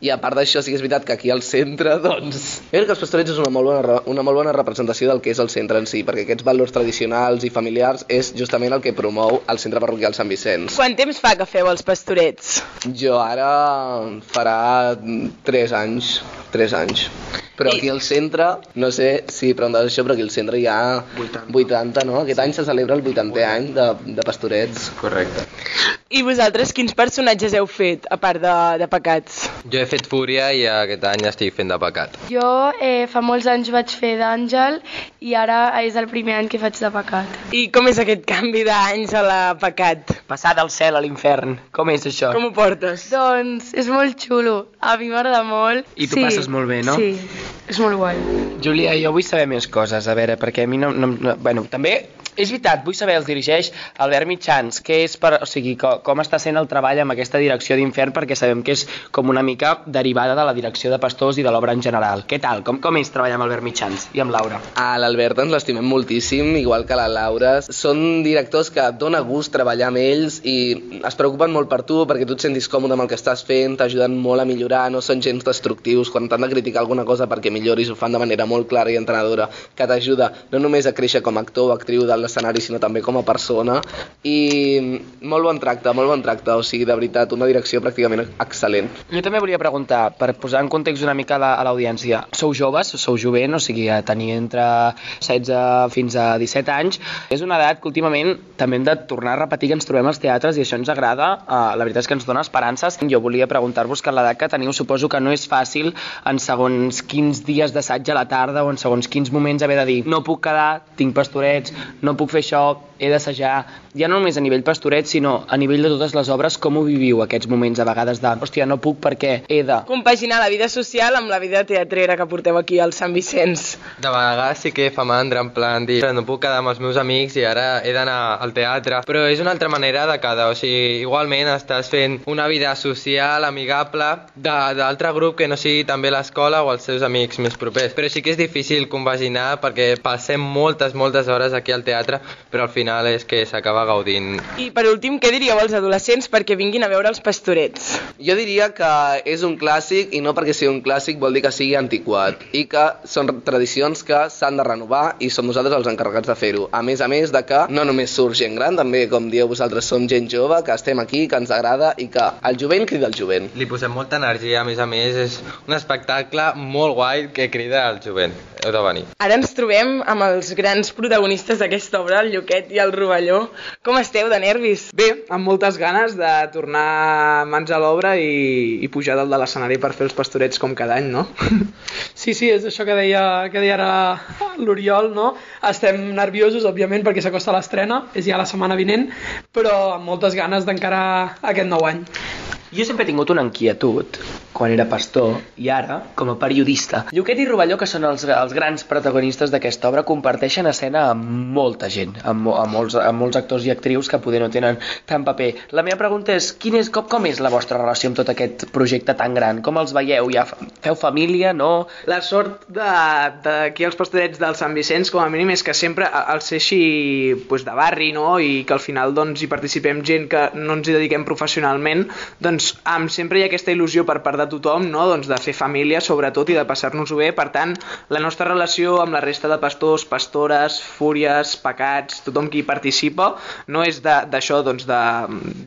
I a part d'això, sí que és veritat que aquí al centre, doncs... Jo crec que els pastorets és una molt, bona, una molt bona representació del que és el centre en si, perquè aquests valors tradicionals i familiars és justament el que promou el centre parroquial Sant Vicenç. Quant temps fa que feu els pastorets? Jo ara farà 3 anys, 3 anys. Però aquí al centre, no sé si preguntes això, però aquí al centre hi ha 80, 80 no? Aquest any se celebra el 80è any de, de pastorets. Correcte. I vosaltres quins personatges heu fet, a part de, de pecats? Jo he fet Fúria i aquest any estic fent de pecat. Jo eh, fa molts anys vaig fer d'àngel i ara és el primer any que faig de pecat. I com és aquest canvi d'anys a la pecat? Passar del cel a l'infern, com és això? Com ho portes? Doncs és molt xulo, a mi m'agrada molt. I tu passes molt bé, no? Sí, és molt guai. Júlia, jo vull saber més coses, a veure, perquè a mi no... no, no bueno, també és veritat, vull saber, els dirigeix Albert Mitjans, què és per, o sigui, com, com està sent el treball amb aquesta direcció d'Infern, perquè sabem que és com una mica derivada de la direcció de Pastors i de l'obra en general. Què tal? Com, com és treballar amb Albert Mitjans i amb Laura? A l'Albert ens l'estimem moltíssim, igual que la Laura. Són directors que dona gust treballar amb ells i es preocupen molt per tu perquè tu et sentis còmode amb el que estàs fent, t'ajuden molt a millorar, no són gens destructius. Quan t'han de criticar alguna cosa perquè milloris ho fan de manera molt clara i entrenadora, que t'ajuda no només a créixer com a actor o actriu del l'escenari, sinó també com a persona. I molt bon tracte, molt bon tracte. O sigui, de veritat, una direcció pràcticament excel·lent. Jo també volia preguntar, per posar en context una mica a l'audiència, sou joves, sou jovent, o sigui, tenir entre 16 fins a 17 anys, és una edat que últimament també hem de tornar a repetir que ens trobem als teatres i això ens agrada, uh, la veritat és que ens dona esperances. Jo volia preguntar-vos que l'edat que teniu suposo que no és fàcil en segons quins dies d'assaig a la tarda o en segons quins moments haver de dir no puc quedar, tinc pastorets, no puc fer això, he d'assajar, ja no només a nivell pastoret, sinó a nivell de totes les obres, com ho viviu aquests moments a vegades de, hòstia, no puc perquè he de... Compaginar la vida social amb la vida teatrera que porteu aquí al Sant Vicenç. De vegades sí que fa mandra, en plan, dir, no puc quedar amb els meus amics i ara he d'anar al teatre, però és una altra manera de quedar, o sigui, igualment estàs fent una vida social, amigable, d'altre grup que no sigui també l'escola o els seus amics més propers, però sí que és difícil compaginar perquè passem moltes, moltes hores aquí al teatre, però al final és que s'acaba gaudint. I per últim, què diríeu als adolescents perquè vinguin a veure els pastorets? Jo diria que és un clàssic i no perquè sigui un clàssic vol dir que sigui antiquat i que són tradicions que s'han de renovar i som nosaltres els encarregats de fer-ho. A més a més de que no només surt gent gran, també com dieu vosaltres som gent jove, que estem aquí, que ens agrada i que el jovent crida el jovent. Li posem molta energia, a més a més, és un espectacle molt guai que crida al jovent. Heu de venir. Ara ens trobem amb els grans protagonistes d'aquesta obra, el Lluquet i el Rovelló. Com esteu de nervis? Bé, amb moltes ganes de tornar mans a l'obra i, i pujar dalt de l'escenari per fer els pastorets com cada any, no? Sí, sí, és això que deia, que deia ara l'Oriol, no? Estem nerviosos, òbviament, perquè s'acosta l'estrena, és ja la setmana vinent, però amb moltes ganes d'encarar aquest nou any. Jo sempre he tingut una inquietud, quan era pastor, i ara, com a periodista. Lluquet i Rovelló, que són els, els grans protagonistes d'aquesta obra, comparteixen escena amb molta gent, amb, amb, molts, amb molts actors i actrius que poder no tenen tant paper. La meva pregunta és, quin és com, com és la vostra relació amb tot aquest projecte tan gran? Com els veieu? Ja feu família, no? La sort d'aquí als pastorets del Sant Vicenç, com a mínim, és que sempre al ser així pues, de barri, no?, i que al final doncs, hi participem gent que no ens hi dediquem professionalment, doncs amb, sempre hi ha aquesta il·lusió per part de tothom, no?, doncs, de fer família, sobretot, i de passar-nos-ho bé. Per tant, la nostra relació amb la resta de pastors, pastores, fúries, pecats, tothom qui hi participa, no és d'això, doncs, de,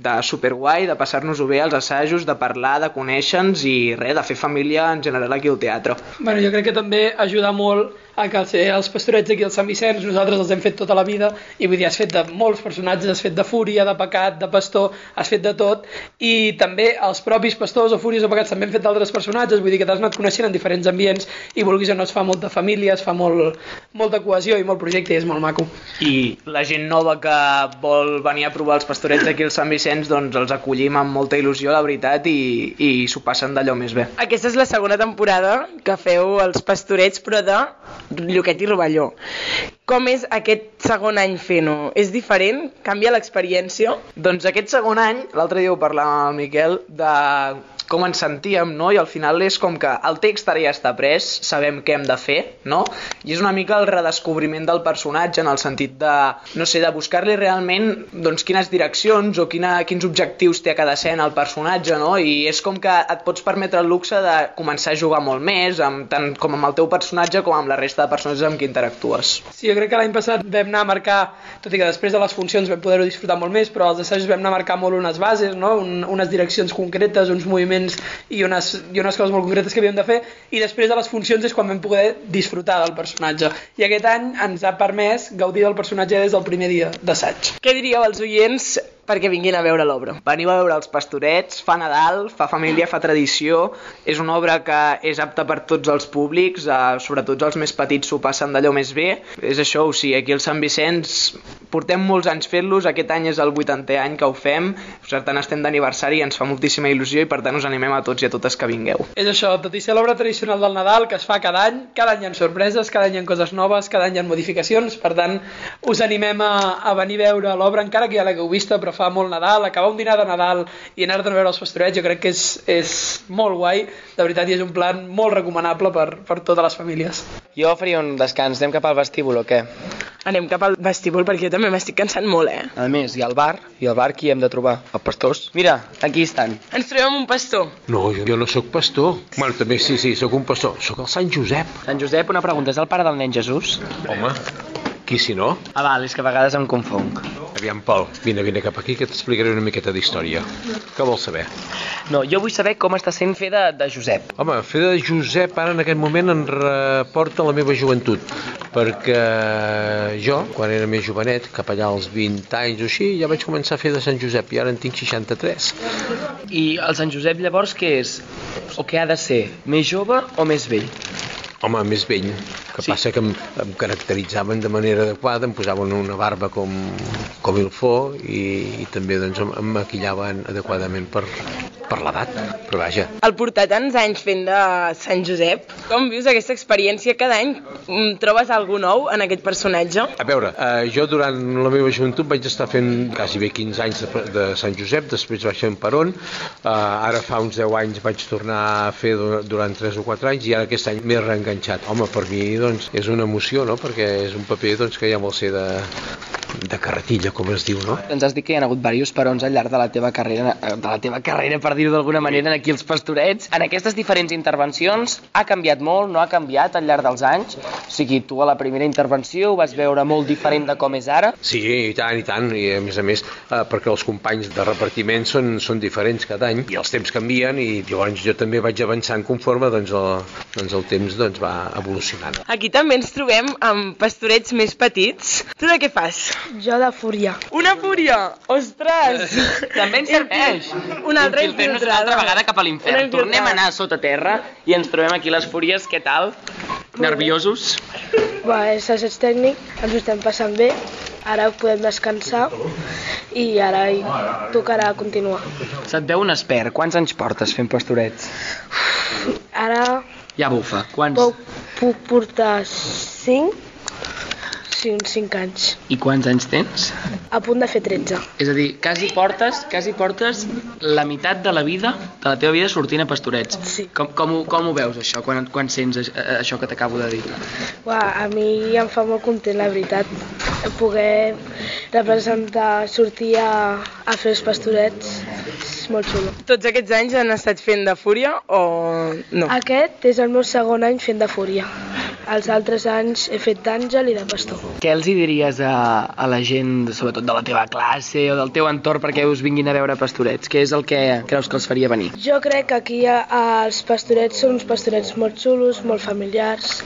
de superguai, de passar-nos-ho bé als assajos, de parlar, de conèixer-nos i res, de fer família en general aquí al teatre. Bueno, jo crec que també ajuda molt a que ser els pastorets aquí al Sant Vicenç, nosaltres els hem fet tota la vida, i vull dir, has fet de molts personatges, has fet de fúria, de pecat, de pastor, has fet de tot, i també els propis pastors o fúries o pecats també han fet d'altres personatges, vull dir que t'has anat coneixent en diferents ambients, i vulguis o no es fa molta família, es fa molt, molta cohesió i molt projecte, i és molt maco. I la gent nova que vol venir a provar els pastorets aquí al Sant Vicenç, doncs els acollim amb molta il·lusió, la veritat, i, i s'ho passen d'allò més bé. Aquesta és la segona temporada que feu els pastorets, però de Lluquet i Rovelló. Com és aquest segon any fent-ho? És diferent? Canvia l'experiència? Doncs aquest segon any, l'altre dia ho parlàvem amb el Miquel, de com ens sentíem, no? I al final és com que el text ara ja està pres, sabem què hem de fer, no? I és una mica el redescobriment del personatge en el sentit de, no sé, de buscar-li realment doncs, quines direccions o quina, quins objectius té a cada escena el personatge, no? I és com que et pots permetre el luxe de començar a jugar molt més, amb, tant com amb el teu personatge com amb la resta de personatges amb qui interactues. Sí, jo crec que l'any passat vam anar a marcar, tot i que després de les funcions vam poder-ho disfrutar molt més, però als assajos vam anar a marcar molt unes bases, no? Un, unes direccions concretes, uns moviments i unes, i unes coses molt concretes que havíem de fer, i després de les funcions és quan vam poder disfrutar del personatge. I aquest any ens ha permès gaudir del personatge des del primer dia d'assaig. Què diríeu als oients perquè vinguin a veure l'obra? Veniu a veure els pastorets, fa Nadal, fa família, fa tradició, és una obra que és apta per tots els públics, eh, sobretot els més petits s'ho passen d'allò més bé. És això, o sigui, aquí al Sant Vicenç portem molts anys fent-los, aquest any és el 80è any que ho fem, per tant estem d'aniversari i ens fa moltíssima il·lusió i per tant us animem a tots i a totes que vingueu. És això, tot i ser l'obra tradicional del Nadal, que es fa cada any, cada any hi ha sorpreses, cada any hi ha coses noves, cada any hi ha modificacions, per tant, us animem a, a venir a veure l'obra, encara que ja l'hagueu vista, però fa molt Nadal, acabar un dinar de Nadal i anar a veure els pastorets, jo crec que és, és molt guai, de veritat, i és un plan molt recomanable per, per totes les famílies. Jo faria un descans. Anem cap al vestíbul o què? Anem cap al vestíbul perquè jo també m'estic cansant molt, eh? A més, hi ha el bar, i al bar qui hem de trobar? Els pastors. Mira, aquí estan. Ens trobem amb un pastor. No, jo, jo no sóc pastor. Bueno, també sí, sí, sóc un pastor. Sóc el Sant Josep. Sant Josep, una pregunta, és el pare del nen Jesús? Home, Qui si no? Ah, val, és que a vegades em confonc. Aviam, Pol, vine, vine cap aquí que t'explicaré una miqueta d'història. Què vols saber? No, jo vull saber com està sent fer de, de Josep. Home, fer de Josep ara en aquest moment em reporta la meva joventut, perquè jo, quan era més jovenet, cap allà als 20 anys o així, ja vaig començar a fer de Sant Josep i ara en tinc 63. I el Sant Josep llavors què és? O què ha de ser? Més jove o més vell? Home, més vell, que sí. passa que em, em caracteritzaven de manera adequada, em posaven una barba com, com il fo i, i també doncs, em, em maquillaven adequadament per, per l'edat, però vaja. El portar tants anys fent de Sant Josep, com vius aquesta experiència? Cada any mm, trobes algú nou en aquest personatge? A veure, eh, jo durant la meva joventut vaig estar fent quasi bé 15 anys de, de Sant Josep, després vaig fer en Peron, eh, ara fa uns 10 anys vaig tornar a fer du- durant 3 o 4 anys i ara aquest any m'he reenganxat. Home, per mi doncs, és una emoció, no?, perquè és un paper doncs, que ja vol ser de, de carretilla, com es diu, no? Ens has dit que hi ha hagut diversos perons al llarg de la teva carrera, eh, de la teva carrera, per dir-ho d'alguna manera, aquí als pastorets. En aquestes diferents intervencions ha canviat molt, no ha canviat al llarg dels anys? O sigui, tu a la primera intervenció ho vas veure molt diferent de com és ara? Sí, i tant, i tant, i a més a més, eh, perquè els companys de repartiment són, són diferents cada any, i els temps canvien, i llavors jo també vaig avançant conforme doncs, el, doncs el temps doncs, va evolucionant. Aquí també ens trobem amb pastorets més petits. Tu de què fas? Jo de fúria. Una fúria! Ostres! També ens serveix. Una altra Infiltrem-nos una infiltrada. altra vegada cap a l'infern. infiltrada. Tornem a anar sota terra i ens trobem aquí les fúries. Què tal? Nerviosos? Va, és assaig tècnic, ens ho estem passant bé, ara podem descansar i ara hi tocarà continuar. Se't veu un expert. Quants anys portes fent pastorets? Ara Ja bufa. Quants? puc, puc portar 5, sí, uns 5 anys. I quants anys tens? A punt de fer 13. És a dir, quasi portes, quasi portes la meitat de la vida, de la teva vida sortint a pastorets. Sí. Com, com, ho, com ho veus, això, quan, quan sents aix- això que t'acabo de dir? Uà, a mi em fa molt content, la veritat, poder representar, sortir a, a fer els pastorets, molt xulo. Tots aquests anys han estat fent de fúria o no? Aquest és el meu segon any fent de fúria. Els altres anys he fet d'àngel i de pastor. Què els hi diries a, a la gent, sobretot de la teva classe o del teu entorn, perquè us vinguin a veure pastorets? Què és el que creus que els faria venir? Jo crec que aquí a, els pastorets són uns pastorets molt xulos, molt familiars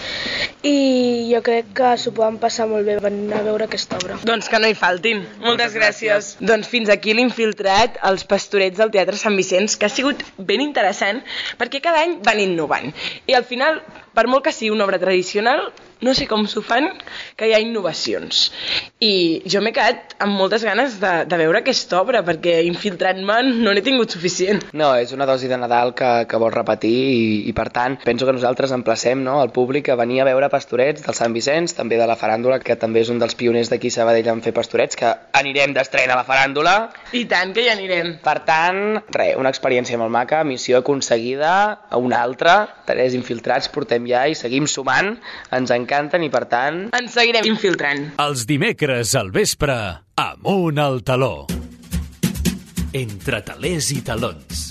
i jo crec que s'ho poden passar molt bé venint a veure aquesta obra. Doncs que no hi faltin. Moltes gràcies. Doncs fins aquí l'infiltrat als pastorets del Teatre Sant Vicenç, que ha sigut ben interessant, perquè cada any van innovant. I al final, per molt que sigui una obra tradicional, no sé com s'ho fan, que hi ha innovacions. I jo m'he quedat amb moltes ganes de, de veure aquesta obra, perquè infiltrant-me no n'he tingut suficient. No, és una dosi de Nadal que, que vol repetir i, i per tant penso que nosaltres emplacem no, el públic a venir a veure pastorets del Sant Vicenç, també de la faràndula, que també és un dels pioners d'aquí Sabadell en fer pastorets, que anirem d'estrena a la faràndula. I tant que hi anirem. Per tant, res, una experiència molt maca, missió aconseguida, a una altra, tres infiltrats portem ja i seguim sumant, ens encanten i per tant... Ens seguirem infiltrant. Els dimecres al vespre, amunt al taló. Entre talers i talons.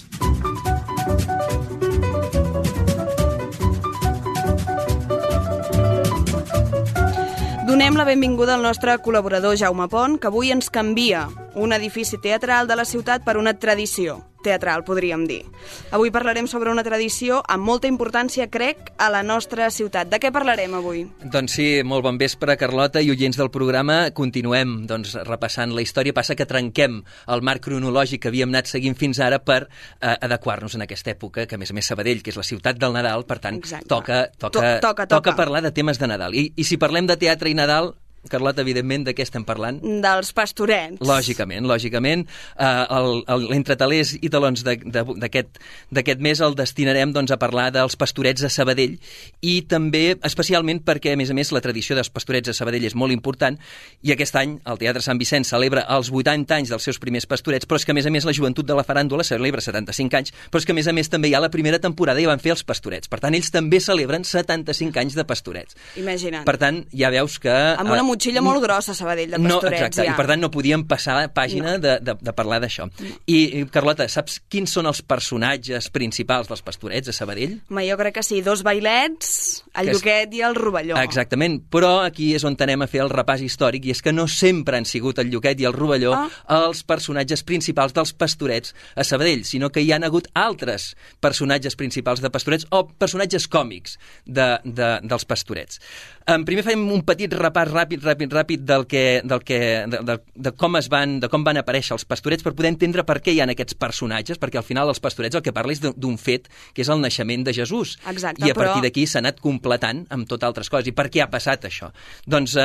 Donem la benvinguda al nostre col·laborador Jaume Pont, que avui ens canvia un edifici teatral de la ciutat per una tradició teatral, podríem dir. Avui parlarem sobre una tradició amb molta importància, crec, a la nostra ciutat. De què parlarem avui? Doncs sí, molt bon vespre, Carlota, i oients del programa. Continuem doncs, repassant la història. Passa que trenquem el marc cronològic que havíem anat seguint fins ara per eh, adequar-nos en aquesta època, que a més a més Sabadell, que és la ciutat del Nadal, per tant, Exacte. toca, toca, To- toca, toca. toca parlar de temes de Nadal. I, I si parlem de teatre i Nadal, Carlota, evidentment, de què estem parlant? Dels pastorets. Lògicament, lògicament. Uh, el, el, Entre talers i talons de- de- d'aquest mes el destinarem doncs, a parlar dels pastorets a Sabadell i també, especialment, perquè, a més a més, la tradició dels pastorets a Sabadell és molt important i aquest any el Teatre Sant Vicenç celebra els 80 anys dels seus primers pastorets, però és que, a més a més, la joventut de la faràndula celebra 75 anys, però és que, a més a més, també hi ha la primera temporada i van fer els pastorets. Per tant, ells també celebren 75 anys de pastorets. Imagina't. Per tant, ja veus que... Amb una eh, motxilla molt grossa, Sabadell, de No, pastorets, exacte, ja. i per tant no podíem passar pàgina de, de, de parlar d'això. I, I, Carlota, saps quins són els personatges principals dels pastorets a Sabadell? Ma, jo crec que sí, dos bailets, el Que és- Lluquet i el Rovelló. Exactament, però aquí és on anem a fer el repàs històric i és que no sempre han sigut el Lluquet i el Rovelló Ah. els personatges principals dels pastorets a Sabadell, sinó que hi han hagut altres personatges principals de pastorets o personatges còmics de, de, dels pastorets. En primer fem un petit repàs ràpid, ràpid, ràpid del que, del que, de, de, de, com es van, de com van aparèixer els pastorets per poder entendre per què hi ha aquests personatges, perquè al final els pastorets el que parla és d'un- fet, que és el naixement de Jesús. Exacte, I a partir però- d'aquí s'ha anat completant amb tot altres coses. I per què ha passat això? Doncs eh,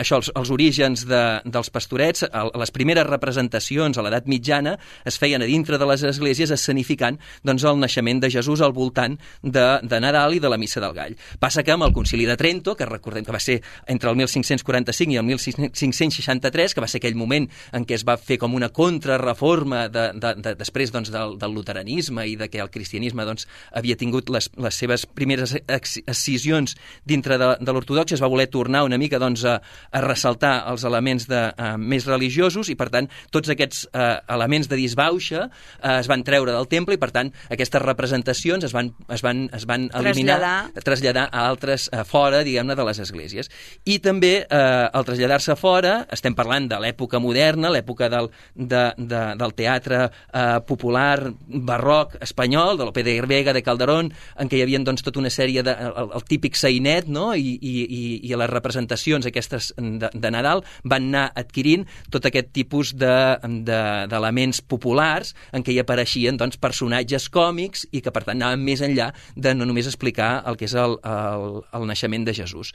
això, els, els orígens de, dels pastorets, el, les primeres representacions a l'edat mitjana es feien a dintre de les esglésies escenificant doncs, el naixement de Jesús al voltant de, de Nadal i de la Missa del Gall. Passa que amb el concili de Trento, que recordem que va ser entre el 1545 i el 1563, que va ser aquell moment en què es va fer com una contrarreforma de, de, de, després doncs, del, del luteranisme i de que el cristianisme doncs, havia tingut les, les seves primeres ex- escissions dintre de, de l'ortodoxia, es va voler tornar una mica doncs, a, a ressaltar els elements de, uh, més religiosos i per tant tots aquests uh, elements de disbauxa uh, es van treure del temple i per tant aquestes representacions es van, es van, es van eliminar, Traslladar. traslladar a altres uh, fora, diguem-ne, de les esglésies. I també eh, al traslladar-se fora, estem parlant de l'època moderna, l'època del, de, de, del teatre eh, popular barroc espanyol, de l'Ope de Vega, de Calderón, en què hi havia doncs, tota una sèrie de... el, el típic sainet, no?, I, i, i, i les representacions aquestes de, de Nadal van anar adquirint tot aquest tipus d'elements de, d'elements populars en què hi apareixien doncs, personatges còmics i que per tant anaven més enllà de no només explicar el que és el, el, el naixement de Jesús.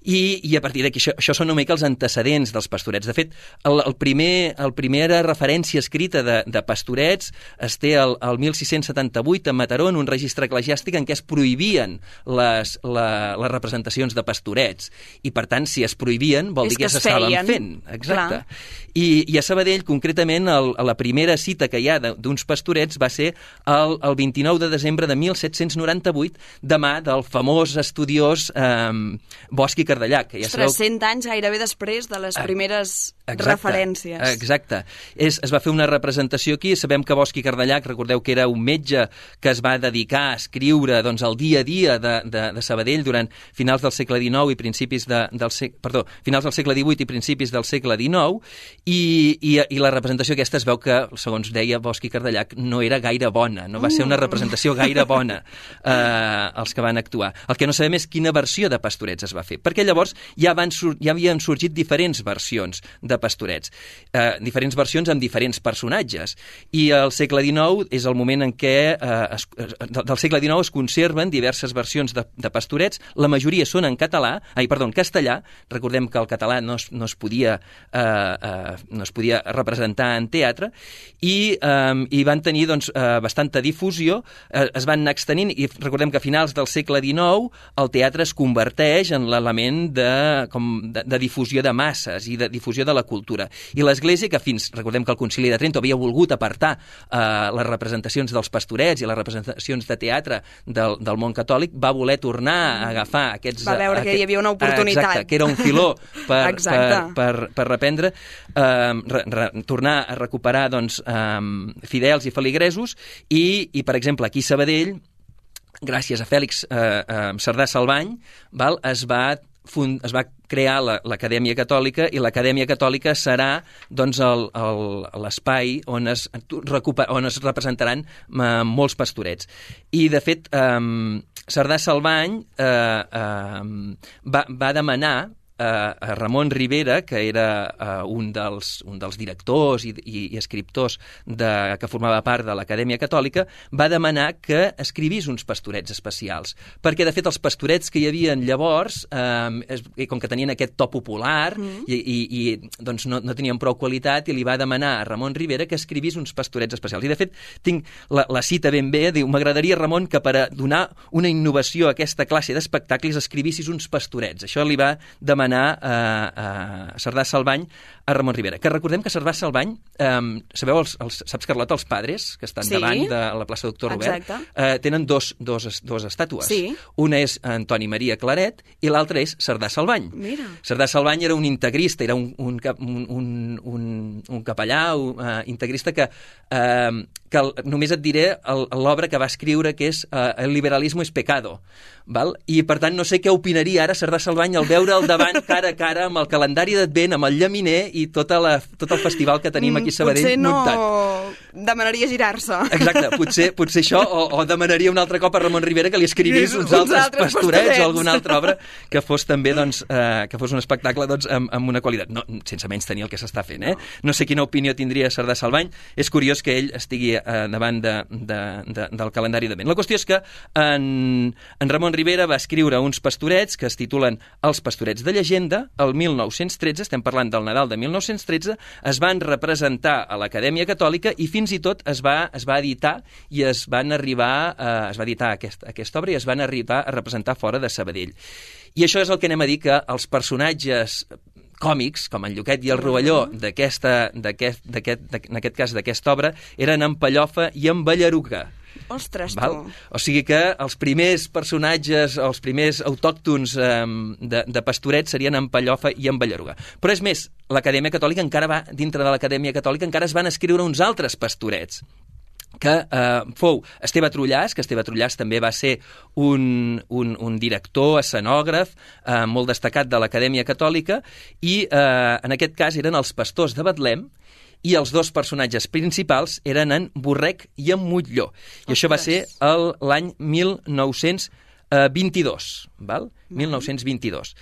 I, i a partir d'aquí, això, això són una mica els antecedents dels pastorets. De fet, el, el primer, el primera referència escrita de, de pastorets es té el, el 1678 a Mataró, en un registre eclesiàstic en què es prohibien les, la, les representacions de pastorets. I, per tant, si es prohibien, vol És dir que, que es s'estaven fent. Exacte. clar. I, I a Sabadell, concretament, el, la primera cita que hi ha d'uns pastorets va ser el, el 29 de desembre de 1798, de mà del famós estudiós eh, Bosch i Cardellac. Que ja Ostres, sabeu 100 anys gairebé després de les primeres Exacte, referències. Exacte. És, es va fer una representació aquí, sabem que Bosch i Cardellac, recordeu que era un metge que es va dedicar a escriure doncs, el dia a dia de, de, de Sabadell durant finals del segle XIX i principis de, del sec, perdó, finals del segle XVIII i principis del segle XIX i, i, i la representació aquesta es veu que, segons deia Bosch i Cardellac, no era gaire bona, no va ser una representació gaire bona eh, els que van actuar. El que no sabem és quina versió de Pastorets es va fer, perquè llavors ja, van ja havien sorgit diferents versions de Pastorets, eh, diferents versions amb diferents personatges, i al segle XIX és el moment en què eh, es, eh, del segle XIX es conserven diverses versions de, de Pastorets, la majoria són en català, ai, perdó, en castellà, recordem que el català no es, no es podia eh, eh, no es podia representar en teatre, i, eh, i van tenir doncs, eh, bastanta difusió, eh, es van anar extenint, i recordem que a finals del segle XIX el teatre es converteix en l'element de, com de, de difusió de masses i de difusió de la cultura. I l'Església, que fins, recordem que el Concili de Trento havia volgut apartar eh, les representacions dels pastorets i les representacions de teatre del, del món catòlic, va voler tornar a agafar aquests... Va veure que hi havia una oportunitat. Exacte, que era un filó per, per, per, per reprendre, eh, re, re, tornar a recuperar doncs, eh, fidels i feligresos i, i, per exemple, aquí a Sabadell, gràcies a Fèlix eh, eh, Cerdà Salvany, val, es va fund, es va crear la- l'Acadèmia Catòlica i l'Acadèmia Catòlica serà doncs, l'espai on, es, on es representaran eh, molts pastorets. I, de fet, eh, Cerdà Salvany eh, eh, va, va demanar eh, a Ramon Rivera, que era eh, un, dels, un dels directors i, i, i escriptors de, que formava part de l'Acadèmia Catòlica, va demanar que escrivís uns pastorets especials. Perquè, de fet, els pastorets que hi havia llavors, eh, es, i com que tenien aquest to popular mm. i, i, i doncs no, no tenien prou qualitat, i li va demanar a Ramon Rivera que escrivís uns pastorets especials. I, de fet, tinc la, la cita ben bé, diu, m'agradaria, Ramon, que per a donar una innovació a aquesta classe d'espectacles escrivissis uns pastorets. Això li va demanar a, a Cerdà Salvany a Ramon Rivera. Que recordem que Cerdà Salvany, eh, sabeu, els, els, saps, Carlota, els padres, que estan Sí. davant de la plaça Doctor Robert, eh, tenen dos, dos, dos estàtues. Sí. Una és Antoni Maria Claret i l'altra és Cerdà Salvany. Mira. Cerdà Salvany era un integrista, era un, un, un, un, un, un capellà un, uh, integrista que, uh, que el, només et diré l'obra que va escriure, que és uh, El liberalismo es pecado. Val? I, per tant, no sé què opinaria ara Cerdà Salvany al veure al davant, cara a cara, amb el calendari d'advent, amb el llaminer i tota la, tot el festival que tenim aquí a Sabadell Mm, Potser no muntat. demanaria girar-se. Exacte, potser, potser això, o, o demanaria un altre cop a Ramon Rivera que li escrivís uns, Uns altres, altres pastorets, pastorets. o alguna altra obra que fos també doncs, eh, que fos un espectacle doncs, amb, amb una qualitat, no, sense menys tenir el que s'està fent. Eh? No sé quina opinió tindria Cerdà Salvany, és curiós que ell estigui eh, davant de, de, de, del calendari de vent. La qüestió és que en, en Ramon Rivera va escriure uns pastorets que es titulen Els pastorets de llegenda, el 1913, estem parlant del Nadal de 1913, es van representar a l'Acadèmia Catòlica i fins i tot es va, es va editar i es van arribar, eh, es va editar aquest, aquesta obra i es van arribar a representar fora de Sabadell. I això és el que anem a dir que els personatges còmics, com en Lluquet i el Rovelló, d'aquesta, d'aquest, en aquest cas d'aquesta obra, eren en Pallofa i en Ballaruga. Ostres, Val? tu. O sigui que els primers personatges, els primers autòctons eh, de, de Pastoret serien en Pallofa i en Ballaruga. Però és més, l'Acadèmia Catòlica encara va, dintre de l'Acadèmia Catòlica, encara es van escriure uns altres pastorets que eh, fou Esteve Trullàs, que Esteve Trullàs també va ser un, un, un director, escenògraf, eh, molt destacat de l'Acadèmia Catòlica, i eh, en aquest cas eren els pastors de Betlem, i els dos personatges principals eren en Borrec i en Mutlló. I això va ser l'any 1922, val? 1922.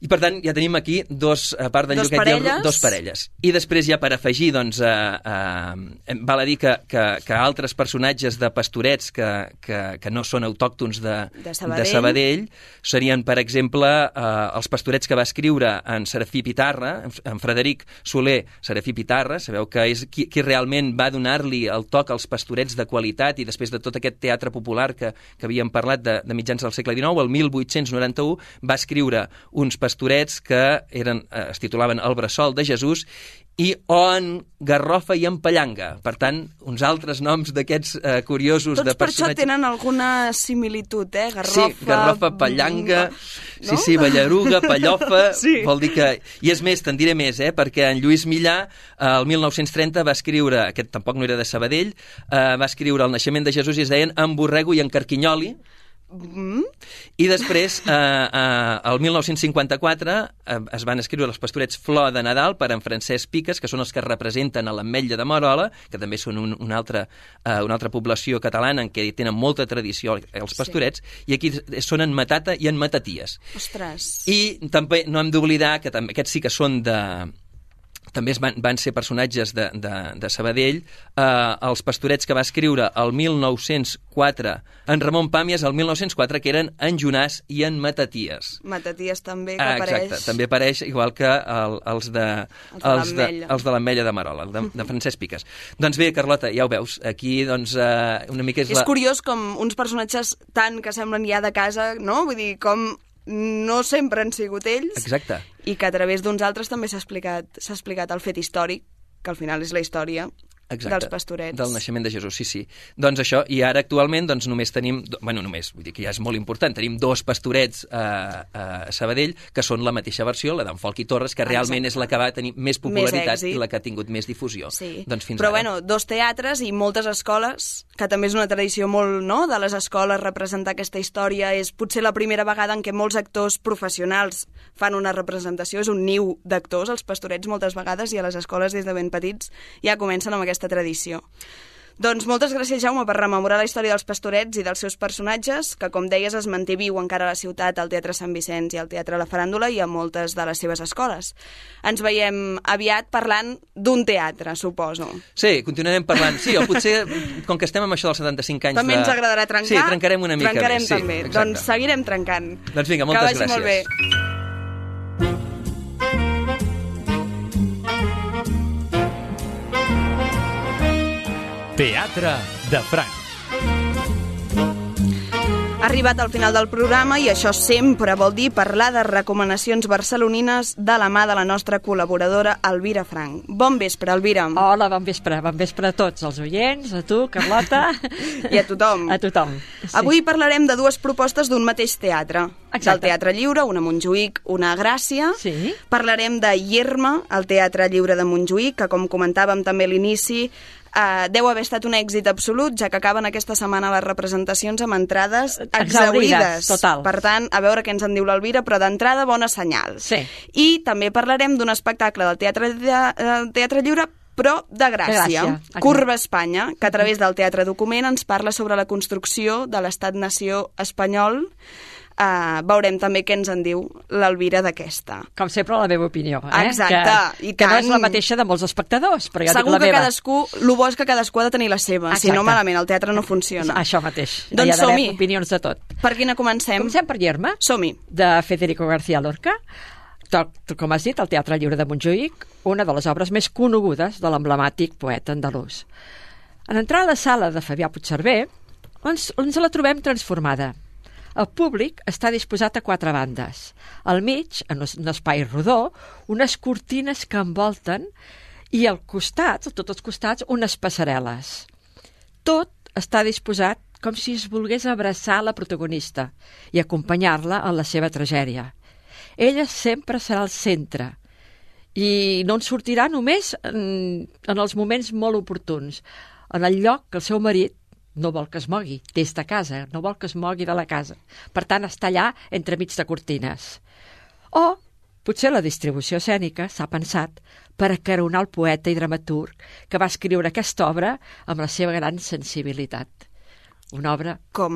I per tant ja tenim aquí dos, a part del Dos Lluquet i el, parelles. dos parelles. I després ja per afegir, doncs, eh, eh, val a dir que, que, que altres personatges de pastorets que, que, que no són autòctons de, De Sabadell. de Sabadell serien, per exemple, eh, els pastorets que va escriure en Serafí Pitarra, en- en Frederic Soler Serafí Pitarra, sabeu que és qui, qui realment va donar-li el toc als pastorets de qualitat i després de tot aquest teatre popular que, que havíem parlat de, de mitjans del segle XIX, el 1891 va escriure uns pastorets que eren, eh, es titulaven El bressol de Jesús i o en Garrofa i en Pallanga. Per tant, uns altres noms d'aquests eh, curiosos Tots de per això personatges... tenen alguna similitud, eh? Garrofa... Sí, garrofa, pallanga, no? sí, sí, ballaruga, pallofa, Sí. vol dir que... I és més, te'n diré més, eh? perquè en Lluís Millà, eh, el 1930, va escriure, aquest tampoc no era de Sabadell, eh, va escriure El naixement de Jesús i es deien En Borrego i en Carquinyoli, Mm? i després, eh, eh, el 1954, eh, es van escriure els pastorets Flor de Nadal per en Francesc Piques, que són els que representen a l'Ametlla de Marola, que també són un, una, altra, eh, una altra població catalana en què tenen molta tradició els pastorets, i aquí són en Matata i en Mataties. Ostres. I també no hem d'oblidar que també, aquests sí que són de també es van, van ser personatges de, de, de Sabadell, eh, els pastorets que va escriure el 1904 en Ramon Pàmies, el 1904, que eren en Jonàs i en Mataties. Mataties també, que Ah, apareix... exacte, també apareix igual que el, els de Els de els de, l'Ametlla. de de Marola, de, de Francesc Piques. doncs bé, Carlota, ja ho veus, aquí doncs, eh, una mica és, És la... curiós com uns personatges tant que semblen ja de casa, no? Vull dir, com no sempre han sigut ells Exacte. i que a través d'uns altres també s'ha explicat, explicat el fet històric, que al final és la història Exacte, dels pastorets. del naixement de Jesús, sí, sí. Doncs això, i ara actualment doncs, només tenim, bueno, només, vull dir que ja és molt important, tenim dos pastorets a, a Sabadell que són la mateixa versió, la d'en Folc i Torres, que realment Exacte. és la que va tenir més popularitat èxit. i la que ha tingut més difusió. Sí. Doncs fins Però ara. bueno, dos teatres i moltes escoles, que també és una tradició molt no, de les escoles representar aquesta història. És potser la primera vegada en què molts actors professionals fan una representació. És un niu d'actors, els pastorets moltes vegades, i a les escoles des de ben petits ja comencen amb aquesta tradició. Doncs moltes gràcies, Jaume, per rememorar la història dels pastorets i dels seus personatges, que, com deies, es manté viu encara a la ciutat, al Teatre Sant Vicenç i al Teatre La Faràndula i a moltes de les seves escoles. Ens veiem aviat parlant d'un teatre, suposo. Sí, continuarem parlant. Sí, o potser, com que estem amb això dels 75 anys També de... ens agradarà trencar. Sí, trencarem una mica Trencarem més. Sí, també. exacte. Doncs seguirem trencant. Doncs vinga, moltes que vagi molt bé. Teatre de Franc. arribat al final del programa i això sempre vol dir parlar de recomanacions barcelonines de la mà de la nostra col·laboradora Elvira Frank. Bon vespre, Elvira. Hola, bon vespre. Bon vespre a tots, els oients, a tu, Carlota. I a tothom. A tothom. Sí. Avui parlarem de dues propostes d'un mateix teatre. Exacte. Del Teatre Lliure, una a Montjuïc, una a Gràcia. Sí. Parlarem de Yerma, el Teatre Lliure de Montjuïc, que com comentàvem també a l'inici, Uh, deu haver estat un èxit absolut, ja que acaben aquesta setmana les representacions amb entrades exaurides. total. Per tant, a veure què ens en diu l'Elvira, però d'entrada bona senyal. Sí. I també parlarem d'un espectacle del Teatre, de, del teatre Lliure però de Gràcia, Gràcia, Curva Espanya, que a través del Teatre Document ens parla sobre la construcció de l'estat-nació espanyol Uh, veurem també què ens en diu l'Elvira d'aquesta. Com sempre, la meva opinió. Eh? Exacte, que, i que no tant. és la mateixa de molts espectadors, però jo Segur dic la que meva. cadascú, el bo és que cadascú ha de tenir la seva, si no Exacte. malament el teatre no funciona. Això mateix. Doncs som-hi. opinions de tot. Per quina comencem? Comencem per Yerma. Som-hi. De Federico García Lorca. Tal com has dit, el Teatre Lliure de Montjuïc, una de les obres més conegudes de l'emblemàtic poeta andalús. En entrar a la sala de Fabià Puigcerver, ens, ens la trobem transformada. El públic està disposat a quatre bandes. Al mig, en un espai rodó, unes cortines que envolten i al costat, a tots els costats, unes passarel·les. Tot està disposat com si es volgués abraçar la protagonista i acompanyar-la en la seva tragèdia. Ella sempre serà al centre i no en sortirà només en, en els moments molt oportuns, en el lloc que el seu marit no vol que es mogui des de casa, no vol que es mogui de la casa. Per tant, està allà entremig de cortines. O potser la distribució escènica s'ha pensat per acaronar el poeta i dramaturg que va escriure aquesta obra amb la seva gran sensibilitat. Una obra com,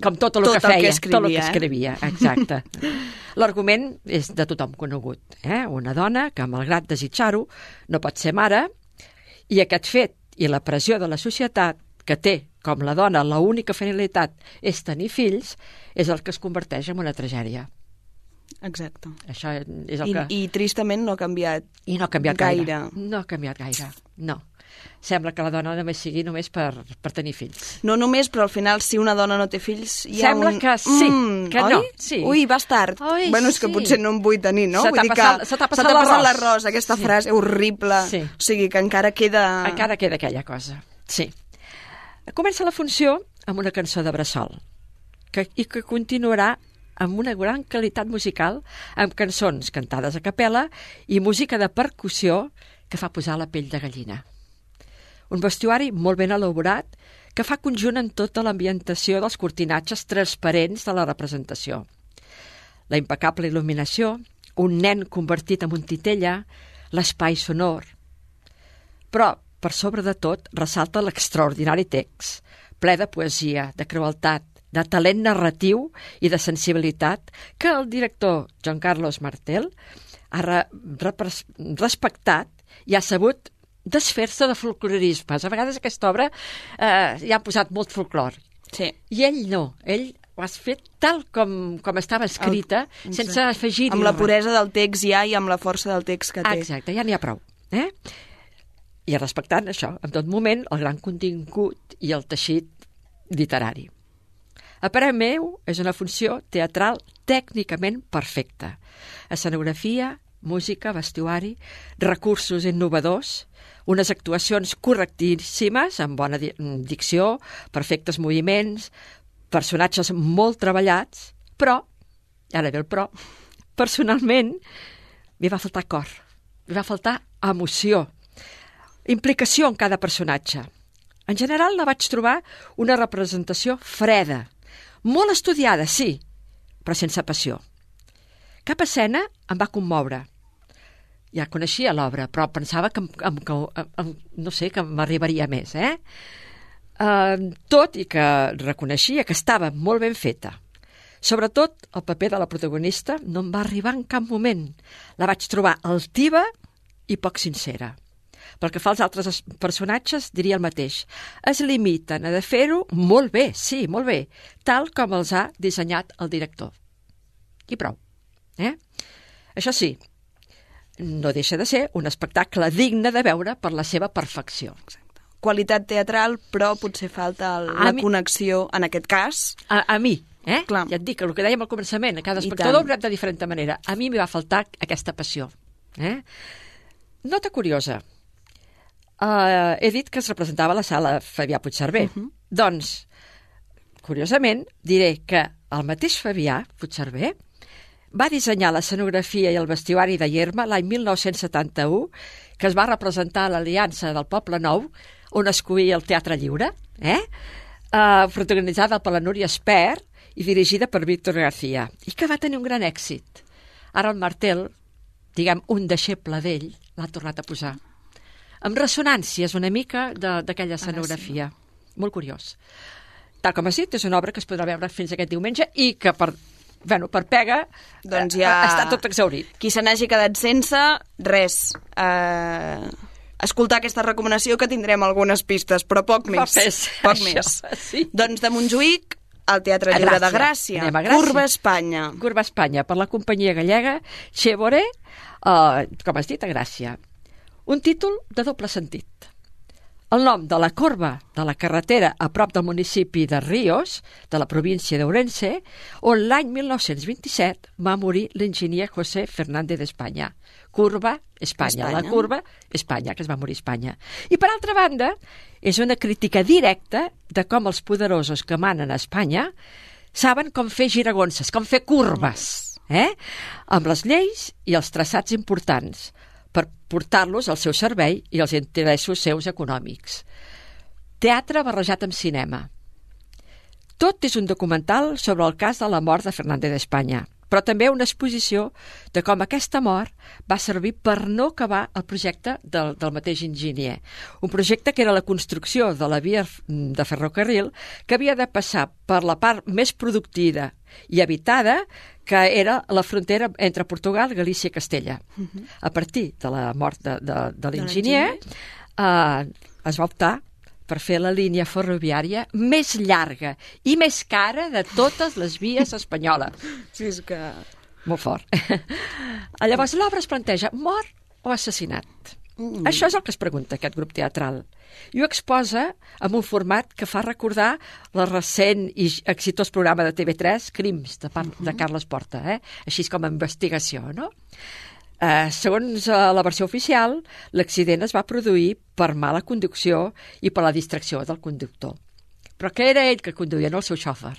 com tot el tot que el que feia, escrivia, tot el que eh? escrivia, exacte. L'argument és de tothom conegut. Eh? Una dona que, malgrat desitjar-ho, no pot ser mare, i aquest fet i la pressió de la societat que té com la dona la única finalitat és tenir fills, és el que es converteix en una tragèdia. Exacte. Això és el I, que... I tristament no ha canviat I no ha canviat gaire. gaire. No ha canviat gaire, no. Sembla que la dona només sigui només per, per tenir fills. No només, però al final, si una dona no té fills, hi Sembla ha un... que sí, mm, que oi? no, sí. Ui, vas tard. Oi, bueno, és que sí. potser no en vull tenir, no? Se t'ha passat- que se t'ha passat se l'arròs. l'arròs, aquesta Sí. frase horrible. Sí. O sigui, que encara queda... Encara queda aquella cosa, sí. Comença la funció amb una cançó de Bressol que, i que continuarà amb una gran qualitat musical, amb cançons cantades a capella i música de percussió que fa posar la pell de gallina. Un vestuari molt ben elaborat que fa conjunt en tota l'ambientació dels cortinatges transparents de la representació. La impecable il·luminació, un nen convertit en un titella, l'espai sonor. Però, per sobre de tot, ressalta l'extraordinari text, ple de poesia, de crueltat, de talent narratiu i de sensibilitat que el director Joan Carlos Martel ha re repres- respectat i ha sabut desfer-se de folclorismes. A vegades aquesta obra eh, hi ha posat molt folclor. Sí. I ell no, ell ho has fet tal com, com estava escrita, El- sense afegir-hi Amb la res. puresa del text ja i amb la força del text que té. Exacte, ja n'hi ha prou. Eh? I respectant això, en tot moment, el gran contingut i el teixit literari. A parer meu, és una funció teatral tècnicament perfecta. Escenografia, música, vestuari, recursos innovadors, unes actuacions correctíssimes, amb bona di- dicció, perfectes moviments, personatges molt treballats, però, ara ve el però, personalment, m'hi va faltar cor, m'hi va faltar emoció, implicació en cada personatge. En general la vaig trobar una representació freda, molt estudiada, sí, però sense passió. Cap escena em va commoure. Ja coneixia l'obra, però pensava que, em- que em- no sé, que m'arribaria més, eh? Uh, tot i que reconeixia que estava molt ben feta. Sobretot, el paper de la protagonista no em va arribar en cap moment. La vaig trobar altiva i poc sincera. Pel que fa als altres es- personatges, diria el mateix. Es limiten a de fer-ho molt bé, sí, molt bé, tal com els ha dissenyat el director. I prou. Eh? Això sí, no deixa de ser un espectacle digne de veure per la seva perfecció. Qualitat teatral, però potser falta el, A la mi- connexió, en aquest cas, A, a mi, Eh? Clar. Ja et dic, el que dèiem al començament, a cada espectador ho rep de diferent manera. A mi m'hi va faltar aquesta passió. Eh? Nota curiosa. Uh, he dit que es representava a la sala Fabià Puigcerver. Uh -huh. Doncs, curiosament, diré que el mateix Fabià Puigcerver va dissenyar l'escenografia i el vestuari de Yerma l'any 1971, que es va representar a l'Aliança del Poble Nou, on es cuia el Teatre Lliure, eh? Uh, protagonitzada per la Núria Espert i dirigida per Víctor García, i que va tenir un gran èxit. Ara el Martel, diguem, un deixeble d'ell, l'ha tornat a posar. Amb ressonàncies una mica de- d'aquella escenografia. Molt curiós. Tal com has dit, és una obra que es podrà veure fins aquest diumenge i que per, bueno, per pega Doncs eh, ja... està tot exaurit. Qui se n'hagi quedat sense, res. Eh, escoltar aquesta recomanació que tindrem algunes pistes, però poc més. fes poc això, més. sí. Doncs de Montjuïc al Teatre Lliure de Gràcia. Gràcia. Anem a Gràcia. Curva Espanya. Curva Espanya, per la companyia gallega Chevore, eh, com has dit, a Gràcia. Un títol de doble sentit. El nom de la corba de la carretera a prop del municipi de Ríos, de la província d'Ourense, on l'any 1927 va morir l'enginyer José Fernández d'Espanya. Curva, Espanya. Espanya. La curva, Espanya, que es va morir a Espanya. I per altra banda, és una crítica directa de com els poderosos que manen a Espanya saben com fer giragonses, com fer curves, eh? amb les lleis i els traçats importants per portar-los al seu servei i als interessos seus econòmics. Teatre barrejat amb cinema. Tot és un documental sobre el cas de la mort de Fernández d'Espanya, però també una exposició de com aquesta mort va servir per no acabar el projecte del, del mateix enginyer. Un projecte que era la construcció de la via de ferrocarril que havia de passar per la part més productiva i habitada que era la frontera entre Portugal, Galícia i Castella. A partir de la mort de, de, de l'enginyer, eh, es va optar per fer la línia ferroviària més llarga i més cara de totes les vies espanyoles. Sí, és que... Molt fort. Llavors, l'obra es planteja mort o assassinat? Mm. Això és el que es pregunta aquest grup teatral. I ho exposa amb un format que fa recordar la recent i exitós programa de TV3, Crims, de, part, de Carles Porta, eh? així com a investigació, no? Eh, segons eh, la versió oficial, l'accident es va produir per mala conducció i per la distracció del conductor. Però que era ell que conduïa, no el seu xòfer.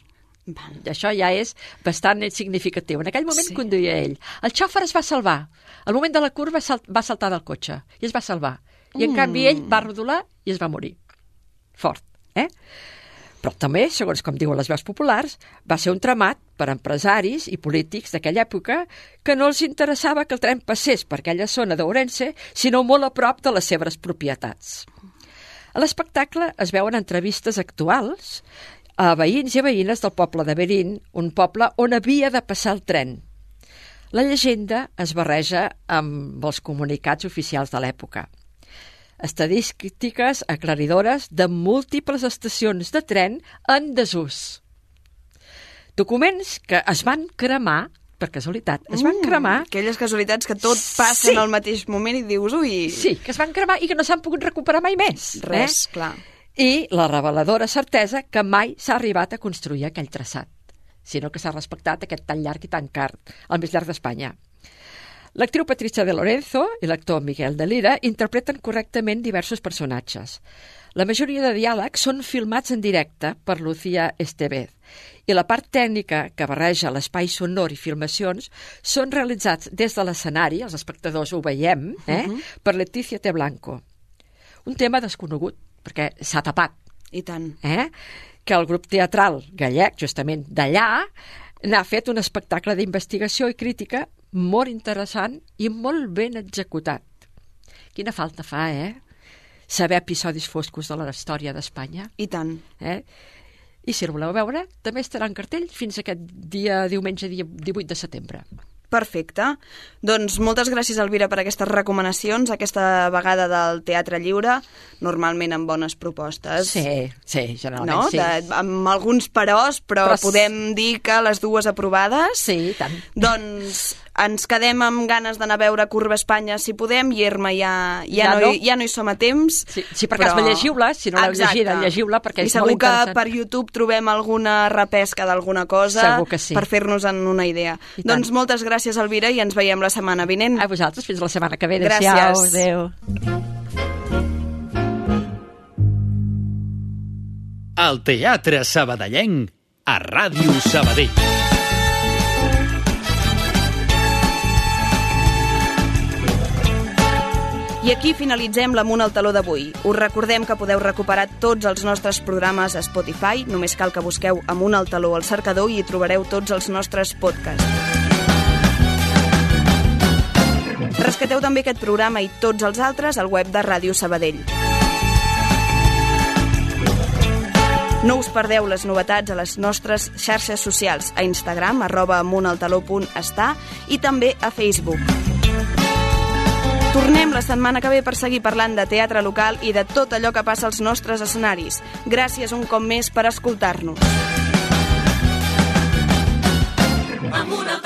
I això ja és bastant significatiu. En aquell moment sí. conduïa ell. El xòfer es va salvar. Al moment de la curva sal va saltar del cotxe i es va salvar. I en Mm. canvi ell va rodolar i es va morir. Fort, eh? Però també, segons com diuen les veus populars, va ser un tramat per empresaris i polítics d'aquella època que no els interessava que el tren passés per aquella zona d'Ourense, sinó molt a prop de les seves propietats. A l'espectacle es veuen entrevistes actuals a veïns i veïnes del poble de Berín, un poble on havia de passar el tren. La llegenda es barreja amb els comunicats oficials de l'època. Estadístiques aclaridores de múltiples estacions de tren en desús. Documents que es van cremar, per casualitat, es van Mm, cremar... Aquelles casualitats que tot passa Sí. en el mateix moment i dius, ui... Sí, que es van cremar i que no s'han pogut recuperar mai més. Res, eh? clar. I la reveladora certesa que mai s'ha arribat a construir aquell traçat, sinó que s'ha respectat aquest tan llarg i tan car, el més llarg d'Espanya. L'actriu Patricia de Lorenzo i l'actor Miguel de Lira interpreten correctament diversos personatges. La majoria de diàlegs són filmats en directe per Lucía Estevez i la part tècnica que barreja l'espai sonor i filmacions són realitzats des de l'escenari, els espectadors ho veiem, eh, Mhm. per Leticia T. Blanco. Un tema desconegut, perquè s'ha tapat. I tant. Eh? Que el grup teatral gallec, justament d'allà, n'ha fet un espectacle d'investigació i crítica molt interessant i molt ben executat. Quina falta fa, eh? Saber episodis foscos de la història d'Espanya. I tant. Eh? I si el voleu veure, també estarà en cartell fins aquest dia, diumenge, dia 18 de setembre. Perfecte. Doncs moltes gràcies, Elvira, per aquestes recomanacions, aquesta vegada del Teatre Lliure, normalment amb bones propostes. Sí, sí, generalment no? sí. De, amb alguns peròs, però, Però podem dir que les dues aprovades. Sí, tant. Doncs ens quedem amb ganes d'anar a veure Curva Espanya si podem, i Irma ja, ja, Ja no, no. hi, ja no hi som a temps. Sí, sí per cas, llegiu-la, si no l'heu llegida, llegiu-la, perquè I és segur molt que interessant. per YouTube trobem alguna repesca d'alguna cosa que sí. per fer-nos en una idea. I tant. Doncs moltes gràcies, Elvira, i ens veiem la setmana vinent. A vosaltres, fins la setmana que ve. Gràcies. Adéu, adéu. El Teatre Sabadellenc a Ràdio Sabadell. I aquí finalitzem l'Amunt al Taló d'avui. Us recordem que podeu recuperar tots els nostres programes a Spotify. Només cal que busqueu Amunt al Taló al cercador i hi trobareu tots els nostres podcasts. Rescateu també aquest programa i tots els altres al web de Ràdio Sabadell. No us perdeu les novetats a les nostres xarxes socials, a Instagram, arroba amuntaltaló.està i també a Facebook. Tornem la setmana que ve per seguir parlant de teatre local i de tot allò que passa als nostres escenaris. Gràcies un cop més per escoltar-nos. Amb una